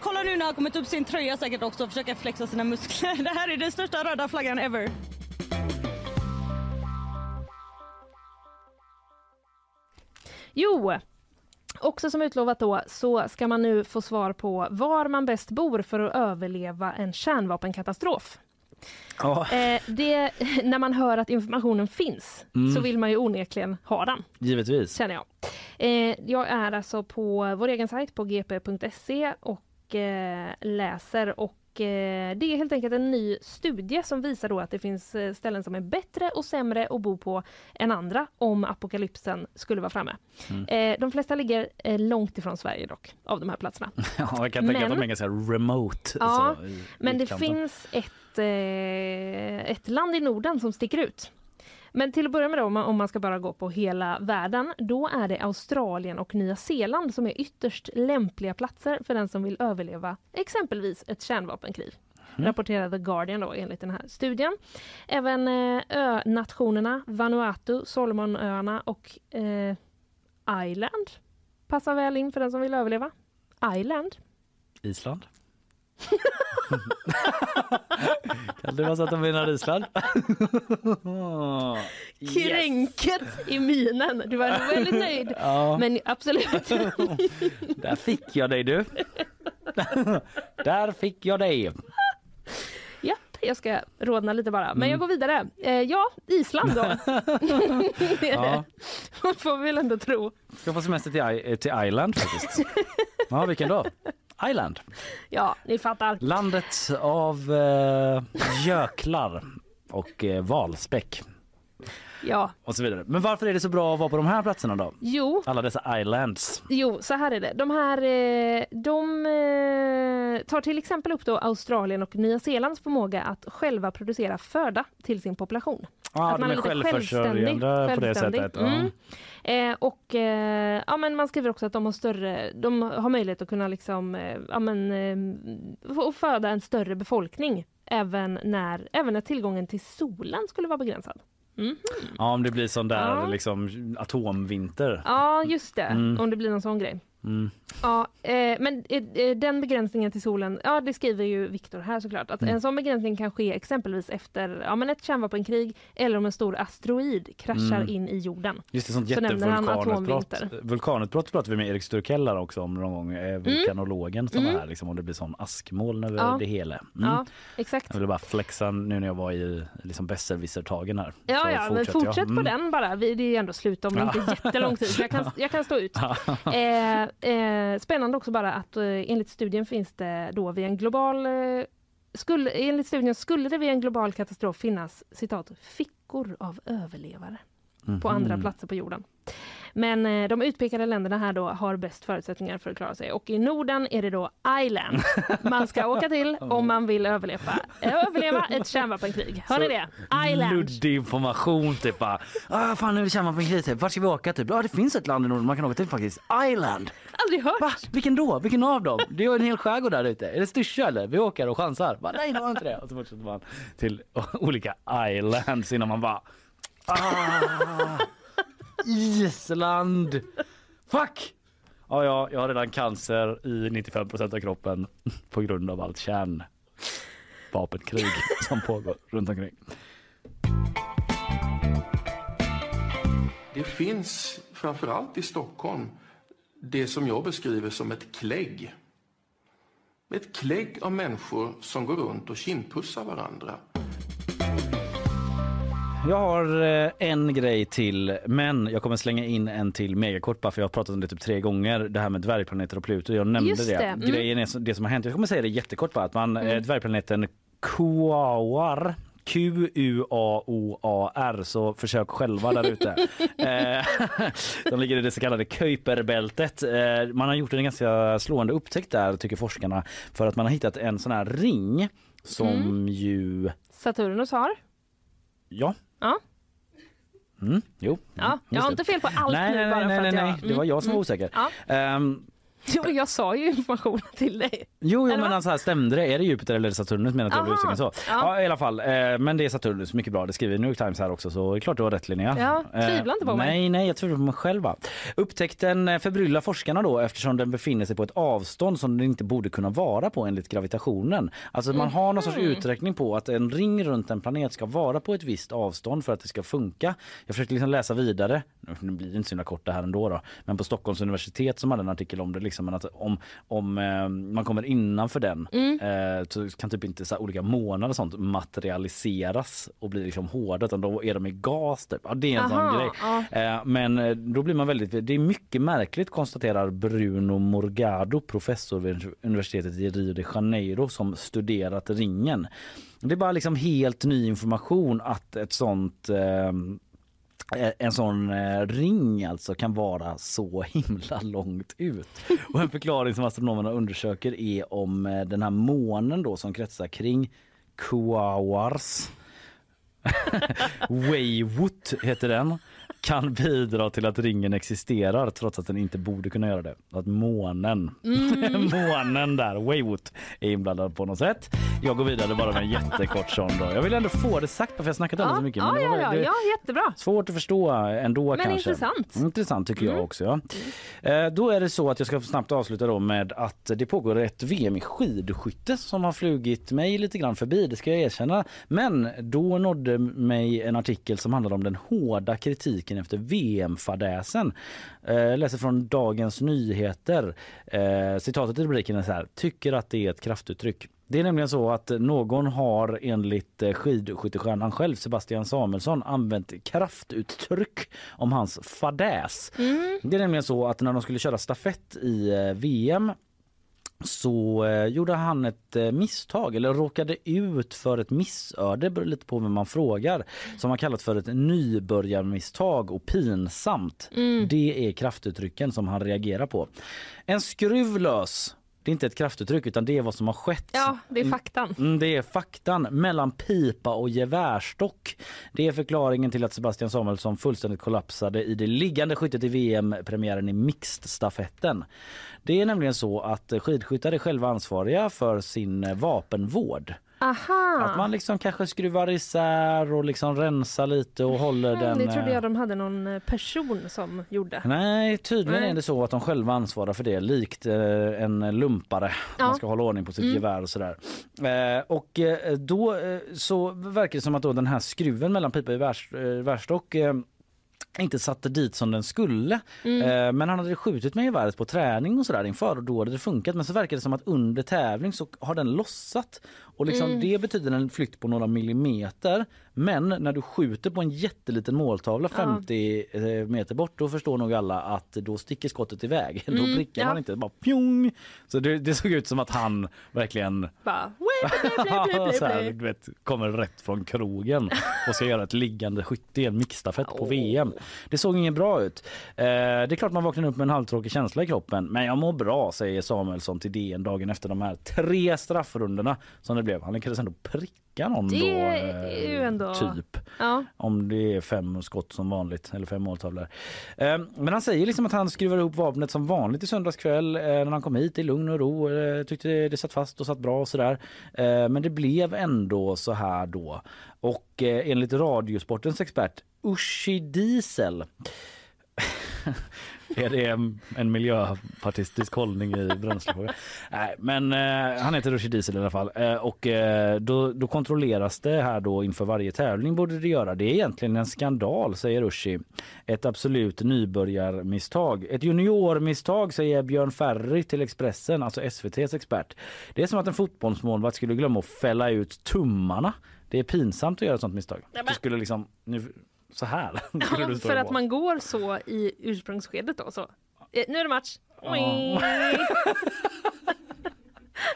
Kolla nu när han kommit upp sin tröja säkert också och försöker flexa sina muskler. [laughs] Det här är den största röda flaggan ever.
Jo, också som utlovat då så ska man nu få svar på var man bäst bor för att överleva en kärnvapenkatastrof.
Ja,
Eh, det, [laughs] när man hör att informationen finns
Mm.
så vill man ju onekligen ha den.
givetvis.
känner jag. Eh, jag är alltså på vår egen sajt på gp.se och eh, läser och det är helt enkelt en ny studie som visar då att det finns eh, ställen som är bättre och sämre att bo på än andra om apokalypsen skulle vara framme.
Mm.
Eh, de flesta ligger eh, långt ifrån Sverige dock, av de här platserna. [laughs]
Ja, jag kan tänka att
Men-
de är ganska remote.
Ja,
i
Men det
utkanten.
finns ett, eh, ett land i Norden som sticker ut. Men till att börja med då, om man, ska bara gå på hela världen, då är det Australien och Nya Zeeland som är ytterst lämpliga platser för den som vill överleva exempelvis ett kärnvapenkrig. Rapporterar The Guardian då enligt den här studien. Även eh, önationerna Vanuatu, Solomonöarna och eh, Island passar väl in för den som vill överleva. Island.
Island? [laughs] kan det vara så att de menar Island? [laughs]
Kränket i minen. Du var väldigt [laughs] nöjd.
Ja.
Men absolut.
Där fick jag dig du. Där fick jag dig.
Jag ska rodna lite bara. Men
Mm.
jag går vidare. Eh, ja, Island då. Det är
Ja.
det. får vi väl ändå tro.
Ska få semester till, I- eh, till Island faktiskt. Ja, vilken då? Island.
Ja, ni fattar.
Landet av eh, göklar och eh, valspäck
Ja,
och så vidare. Men varför är det så bra att vara på de här platserna då?
jo.
Alla dessa islands.
Jo, så här är det. De här eh, de eh, tar till exempel upp då Australien och Nya Zeelands förmåga att själva producera föda till sin population.
Ja,
att
de är
lite
självförsörjande på det
självständig.
sättet. Ja.
Mm. Eh, och eh, ja, men man skriver också att de har större, de har möjlighet att kunna liksom, eh, ja, men, eh, föda en större befolkning även när, även när tillgången till solen skulle vara begränsad. Mhm.
ja, om det blir sån där
Ja.
liksom atomvinter.
Ja, just det.
Mm.
Om det blir någon sån grej.
Mm.
Ja, eh, men eh, eh, den begränsningen till solen, ja det skriver ju Viktor här såklart, att
Mm.
en sån begränsning kan ske exempelvis efter ja, men ett kärnvapenkrig eller om en stor asteroid kraschar
Mm.
in i jorden.
Just det, sånt
Så
jättevulkanutbrott. Vulkanutbrott pratade vi med Erik Sturkell också om någon gång. Eh, vulkanologen som
Mm.
var här, liksom, om det blir sån askmoln över
Ja.
det hela. Mm.
Ja, exakt.
Jag ville bara flexa nu när jag var i liksom besserwisser-tagen här.
Ja,
Så
ja, men
fortsätter jag.
fortsätt på
Mm.
den bara. Vi- Det är ju ändå slut om inte jättelång tid. Jag, kan, [laughs] jag kan stå ut. Eh, eh, spännande också bara att eh, enligt studien finns det då vid en global eh, skulle, enligt studien skulle det vid en global katastrof finnas citat fickor av överlevare på andra
Mhm.
platser på jorden. Men eh, de utpekade länderna här då har bäst förutsättningar för att klara sig och i Norden är det då Island man ska åka till [laughs] om man vill överleva, överleva ett kärnvapenkrig. Hör ni det? Island!
Luddig information typ bara. Ah, fan nu är det kärnvapenkrig typ. Vart ska vi åka typ? Ja det finns ett land i Norden man kan åka till faktiskt. Island.
Aldrig hört.
Va? Vilken då? Vilken av dem? Det är en hel skärgård där ute. Är det Styrsö eller? Vi åker och chansar. Bara, nej det var inte det. Och så fortsätter man till [laughs] olika islands innan man bara ah, Island. Fuck! Ja, ja, jag har redan cancer i 95% av kroppen på grund av allt kärnvapenkrig som pågår runt omkring.
Det finns framförallt i Stockholm det som jag beskriver som ett klägg. Ett klägg av människor som går runt och kindpussar varandra.
Jag har eh, en grej till, men jag kommer slänga in en till megakort bara för jag har pratat om det typ tre gånger. Det här med dvärgplaneter och Pluto. Jag nämnde
Just
det.
det, mm.
Grejen är det som har hänt. Jag kommer säga det jättekort bara att man
Mm.
eh, dvärgplaneten Quaoar Q-U-A-O-A-R så försök själva där ute. [laughs] Eh, [laughs] De ligger i det så kallade Kuiperbältet. Man har gjort en ganska slående upptäckt där tycker forskarna för att man har hittat en sån här ring som
Mm.
ju
Saturnus har.
Ja.
Ja.
Mm, jo.
Ja,
Mm,
jag har inte fel på allt
nej,
nu
nej,
bara
nej,
för
nej,
att jag...
nej. Det var jag som var
Mm.
osäker.
Ja.
Ehm, [laughs]
Jo, jag sa ju informationen till dig.
jo, jo men alltså här, stämde det? Är det Jupiter eller Saturnus menar jag blev så.
ja.
Ja. i alla fall. Eh, men det är Saturnus, mycket bra. Det skriver New York Times här också så det är klart du har rätt Linnea.
Ja,
Eh,
tvivla inte på mig.
Nej, nej, jag tvivlar på mig själv. va. Upptäckten eh, förbryllar forskarna då eftersom den befinner sig på ett avstånd som den inte borde kunna vara på enligt gravitationen. Alltså man har någon sorts
Mhm.
uträkning på att en ring runt en planet ska vara på ett visst avstånd för att det ska funka. Jag försökte liksom läsa vidare. Nu blir det inte så himla kort det här ändå då. Men på Stockholms universitet som hade en artikel om det liksom men att om, om eh, man kommer innanför den
Mm.
eh, så kan typ inte så olika månader och sånt materialiseras och bli liksom hårda utan då är de i gas typ. Ja, det är en
Aha,
sån grej.
ja.
Eh, men då blir man väldigt, det är mycket märkligt konstaterar Bruno Morgado, professor vid universitetet i Rio de Janeiro som studerat ringen. Det är bara liksom helt ny information att ett sånt eh, Eh, en sån eh, ring alltså kan vara så [laughs] himla långt ut. Och en förklaring som astronomerna undersöker är om eh, den här månen då som kretsar kring Kuawars [laughs] Waywood heter den kan bidra till att ringen existerar trots att den inte borde kunna göra det. Att månen,
Mm. [laughs]
månen där, Waywood, är inblandad på något sätt. Jag går vidare bara med en jättekort sån då. Jag vill ändå få det sagt för jag har snackat det så mycket.
ja,
det var-
ja, ja,
det-
ja, jättebra.
Svårt att förstå ändå
Men
kanske.
intressant.
Intressant tycker jag
Mm.
också. Ja. Eh, då är det så att jag ska snabbt avsluta då med att det pågår ett VM i skidskytte som har flugit mig lite grann förbi, det ska jag erkänna. Men då nådde mig en artikel som handlade om den hårda kritiken efter VM-fadäsen. Eh, läser från Dagens Nyheter. Eh, citatet i rubriken är så här. Tycker att det är ett kraftuttryck. Det är nämligen så att någon har enligt eh, skidskyttestjärnan själv, Sebastian Samuelsson, använt kraftuttryck om hans fadäs. Det är nämligen så att när de skulle köra stafett i eh, VM så eh, gjorde han ett eh, misstag eller råkade ut för ett missöde, beror lite på vem man frågar, som har kallat för ett nybörjarmisstag och pinsamt.
Mm.
Det är kraftuttrycken som han reagerar på. En skruv lös, det är inte ett kraftuttryck utan det är vad som har skett.
Ja, det är faktan.
Mm, det är faktan mellan pipa och gevärstock. Det är förklaringen till att Sebastian Samuelsson fullständigt kollapsade i det liggande skyttet i VM-premiären i mixed-stafetten. Det är nämligen så att skidskyttar är själva ansvariga för sin vapenvård.
Aha.
Att man liksom kanske skruvar isär och liksom rensar lite och håller
Mm,
den...
det trodde
eh,
jag de hade någon eh, person som gjorde.
Nej, tydligen
Nej.
är det så att de själva ansvarar för det likt eh, en lumpare.
Ja.
Man ska hålla ordning på sitt
Mm.
gevär och sådär. Och då så verkar det som att då den här skruven mellan pipa och gevärs, gevärsstock eh, inte satte dit som den skulle.
Mm.
Men han hade skjutit med geväret på träning och sådär inför och då hade det funkat. Men så verkar det som att under tävling så har den lossat. Och liksom
Mm.
det betyder en flykt på några millimeter. Men när du skjuter på en jätteliten måltavla
Ja.
50 eh, meter bort då förstår nog alla att då sticker skottet iväg. [laughs] Då
Mm,
prickar
ja.
man inte, bara pjong. Så det, det såg ut som att han verkligen
Bara, [laughs]
här, du vet, kommer rätt från krogen och ska göra ett liggande skytte i en mixstafett på VM. Det såg inget bra ut. Eh, det är klart man vaknar upp med en halvtråkig känsla i kroppen men jag mår bra säger Samuelsson till DN dagen efter de här tre straffrundorna som det blev. Han lyckades ändå pricka någon
Det
då.
är ju
eh,
ändå-
Typ.
Ja.
Om det är fem skott som vanligt eller fem måltavlor. Eh, men han säger liksom att han skruvar ihop vapnet som vanligt i söndags kväll eh, när han kom hit i lugn och ro. Eh, tyckte det satt fast och satt bra och sådär. Eh, men det blev ändå så här då. Och eh, enligt Radiosportens expert Ushi Diesel [laughs] är det en, en miljöpartistisk hållning i bränslefrågan? Nej, men eh, han heter Rushdie Diesel i alla fall. Eh, och eh, då, då kontrolleras det här då inför varje tävling borde det göra. Det är egentligen en skandal säger Rushdie. Ett absolut nybörjarmisstag. Ett juniormisstag säger Björn Ferry till Expressen, alltså SVTs expert. Det är som att en fotbollsmålvakt skulle glömma att fälla ut tummarna. Det är pinsamt att göra ett sånt misstag. Du skulle liksom, nu, så här. [laughs] stå
För att man går så i ursprungsskedet då så. Eh, Nu är det match.
Ja. [laughs]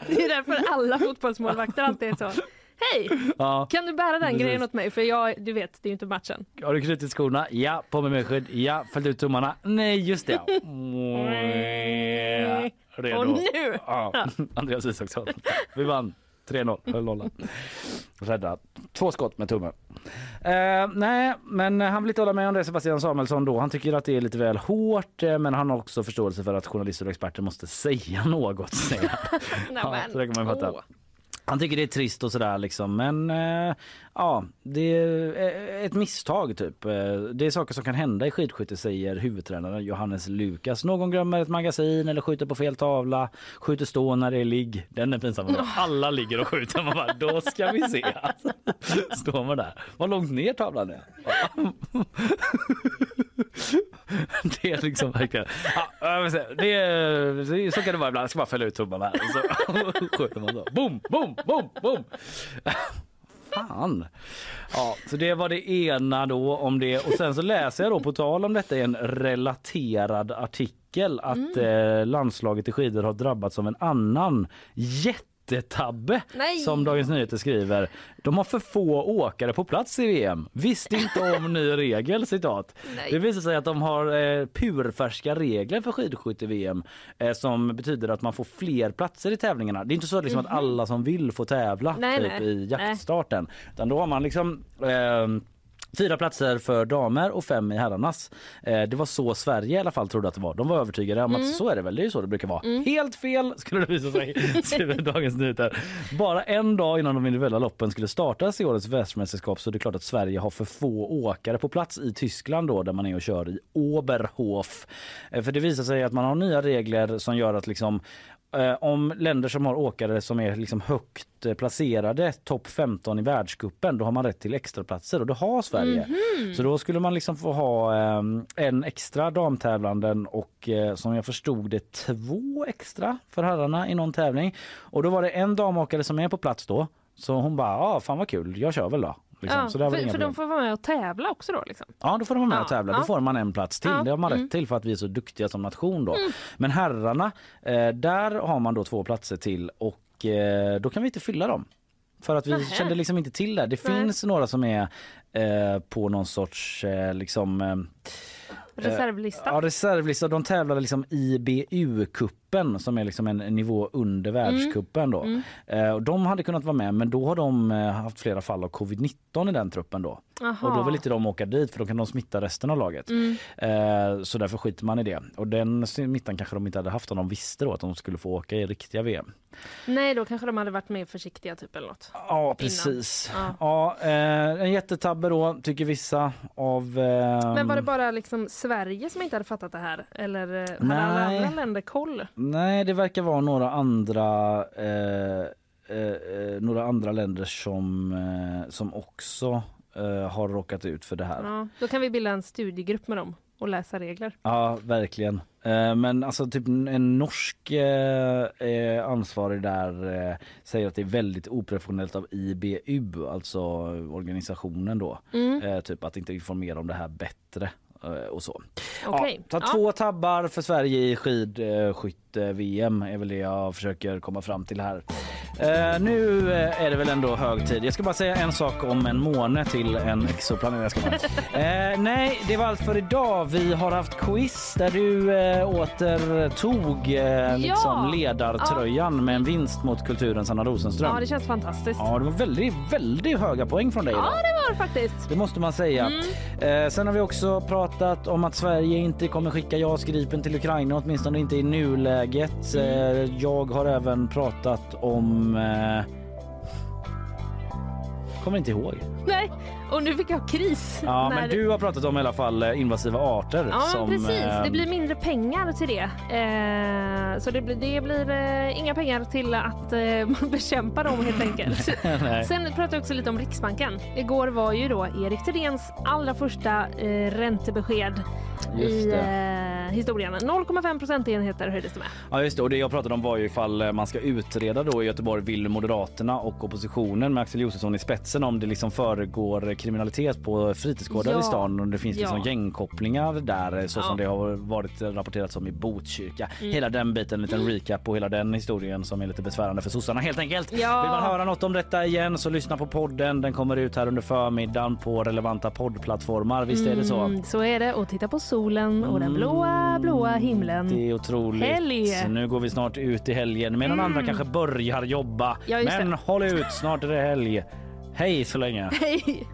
Det är därför alla fotbollsmålvakter alltid är så. Hej!
Ja.
Kan du bära den
Precis.
grejen åt mig? För jag, du vet, det är ju inte matchen.
Har du knutit skorna? Ja. På med munskydd? Ja. Fällt ut tummarna? Nej, just det. [laughs] Ja. Redo.
Och nu!
Ja. Andreas Isaksson. Vi vann 3-0. Höll nollan. Rädda. Två skott med tummen. Eh, nej, men han vill inte hålla med om det Sebastian Samuelsson då. Han tycker att det är lite väl hårt eh, men han har också förståelse för att journalister och experter måste säga [laughs] något. Säger han. ja, så det kan man fatta. Han tycker det är trist och sådär liksom men eh, ja det är eh, ett misstag typ. Eh, Det är saker som kan hända i skidskytte säger huvudtränaren Johannes Lukas. Någon glömmer ett magasin eller skjuter på fel tavla, skjuter stå när det är ligg. Den är pinsam. Alla ligger och skjuter. Man bara, då ska vi se. [laughs] Står man där. Vad långt ner tavlan är. [laughs] Det är liksom verkligen... Ja, det är, så kan det vara ibland. Jag ska bara fälla ut tummarna så [laughs] skjuter man så. Boom, boom, boom, boom. Fan. Ja, så det var det ena då om det. Och sen så läser jag då på tal om detta i en relaterad artikel att eh, landslaget i skidor har drabbats av en annan jättetabbe
Nej.
som Dagens Nyheter skriver. De har för få åkare på plats i VM. Visste inte om ny regel citat.
Nej.
Det visar sig att de har eh, purfärska regler för skidskytte-VM eh, som betyder att man får fler platser i tävlingarna. Det är inte så liksom att alla som vill får tävla
Mhm. Nej,
typ, i jaktstarten. Utan då har man liksom eh, Fyra platser för damer och fem i herrarnas. Eh, det var så Sverige i alla fall trodde att det var. De var övertygade om
Mm.
att så är det väl. Det är ju så det brukar vara. Helt fel skulle det visa sig, [laughs] skriver Dagens Nyheter. Bara en dag innan de individuella loppen skulle startas i årets världsmästerskap så är det klart att Sverige har för få åkare på plats i Tyskland då där man är och kör i Oberhof. Eh, för det visar sig att man har nya regler som gör att liksom om länder som har åkare som är liksom högt eh, placerade, topp 15 i världskuppen, då har man rätt till extraplatser och det har Sverige. Så då skulle man liksom få ha eh, en extra damtävlanden och eh, som jag förstod det två extra för herrarna i någon tävling. Och då var det en damåkare som är på plats då. Så hon bara, ja ah, fan vad kul, jag kör väl då. Liksom.
Ja,
så var
för, för de får vara med och tävla också då liksom.
Ja, då får de vara med
Ja,
och tävla.
ja.
Då får man en plats till.
Ja,
Det har man
mm.
rätt till för att vi är så duktiga som nation då.
Mm.
Men herrarna, eh, där har man då två platser till och eh, då kan vi inte fylla dem. För att vi
Nähä.
kände liksom inte till det. Det
Nej.
finns några som är eh, på någon sorts eh, liksom eh,
Reservlista.
Ja, reservlista. De tävlade liksom IBU-kuppen som är liksom en nivå under världskuppen då.
Mm.
Eh, de hade kunnat vara med men då har de eh, haft flera fall av covid-19 i den truppen då.
Aha.
Och då vill inte de åka dit för då kan de smitta resten av laget.
Mm.
Eh, så därför skiter man i det. Och den smittan kanske de inte hade haft om de visste då att de skulle få åka i riktiga VM.
Nej, då kanske de hade varit mer försiktiga typ eller något.
Ja, precis.
Ja.
Ja. eh, en jättetabbe då, tycker vissa av... Eh,
Men var det bara liksom Sverige som inte hade fattat det här? Eller eh, hade
Nej.
alla andra länder koll?
Nej, det verkar vara några andra eh, eh, eh, några andra länder som, eh, som också har råkat ut för det här.
Ja, då kan vi bilda en studiegrupp med dem och läsa regler.
Ja, verkligen. Eh, Men alltså typ en norsk eh, eh, ansvarig där säger att det är väldigt oprofessionellt av IBU, alltså organisationen då.
Mm.
Typ att inte informera om det här bättre och så.
Okej.
Ja, ta
Ja.
två tabbar för Sverige i skidskytte-VM är väl det jag försöker komma fram till här. Eh, nu eh, är det väl ändå hög tid. Jag ska bara säga en sak om en måne till en exoplanet. [laughs] Eh, nej, det var allt för idag. Vi har haft quiz där du eh, återtog eh, liksom ledartröjan med en vinst mot kulturens Anna Rosenström.
Ja, det känns fantastiskt.
Ja, det var väldigt, väldigt höga poäng från dig
Ja, det var det faktiskt.
Det måste man säga. Eh, sen har vi också pratat om att Sverige inte kommer skicka JAS Gripen till Ukraina, åtminstone inte i nuläget. Eh, jag har även pratat om... Eh, kommer inte ihåg.
Nej, och nu fick jag kris.
Ja,
när-
men du har pratat om i alla fall eh, invasiva arter.
Ja,
som,
precis. Det blir mindre pengar till det. Eh, så det blir, det blir eh, inga pengar till att eh, [laughs] bekämpa dem helt enkelt. [laughs] Sen pratade jag också lite om Riksbanken. Igår var ju då Erik Thedéens allra första eh, räntebesked i eh, historien. 0,5 procentenheter höjdes det med.
Ja just det och det jag pratade om var ju ifall eh, man ska utreda då i Göteborg vill Moderaterna och oppositionen med Axel Josefsson i spetsen om det liksom föregår kriminalitet på fritidsgårdar
Ja.
i stan och det finns liksom
Ja.
gängkopplingar där eh, så som
Ja.
det har varit rapporterats om i Botkyrka.
Mm.
Hela den biten, en liten recap på hela den historien som är lite besvärande för sossarna helt enkelt.
Ja.
Vill man höra något om detta igen så lyssna på podden. Den kommer ut här under förmiddagen på relevanta poddplattformar. Visst är det så?
Mm, så är det. Och titta på solen och den blåa, blåa himlen.
Det är otroligt.
Helg.
Nu går vi snart ut i helgen medan
Mm.
andra kanske börjar jobba.
Ja,
Men
det.
håll ut, snart är det helg. Hej så länge. [laughs]
Hej!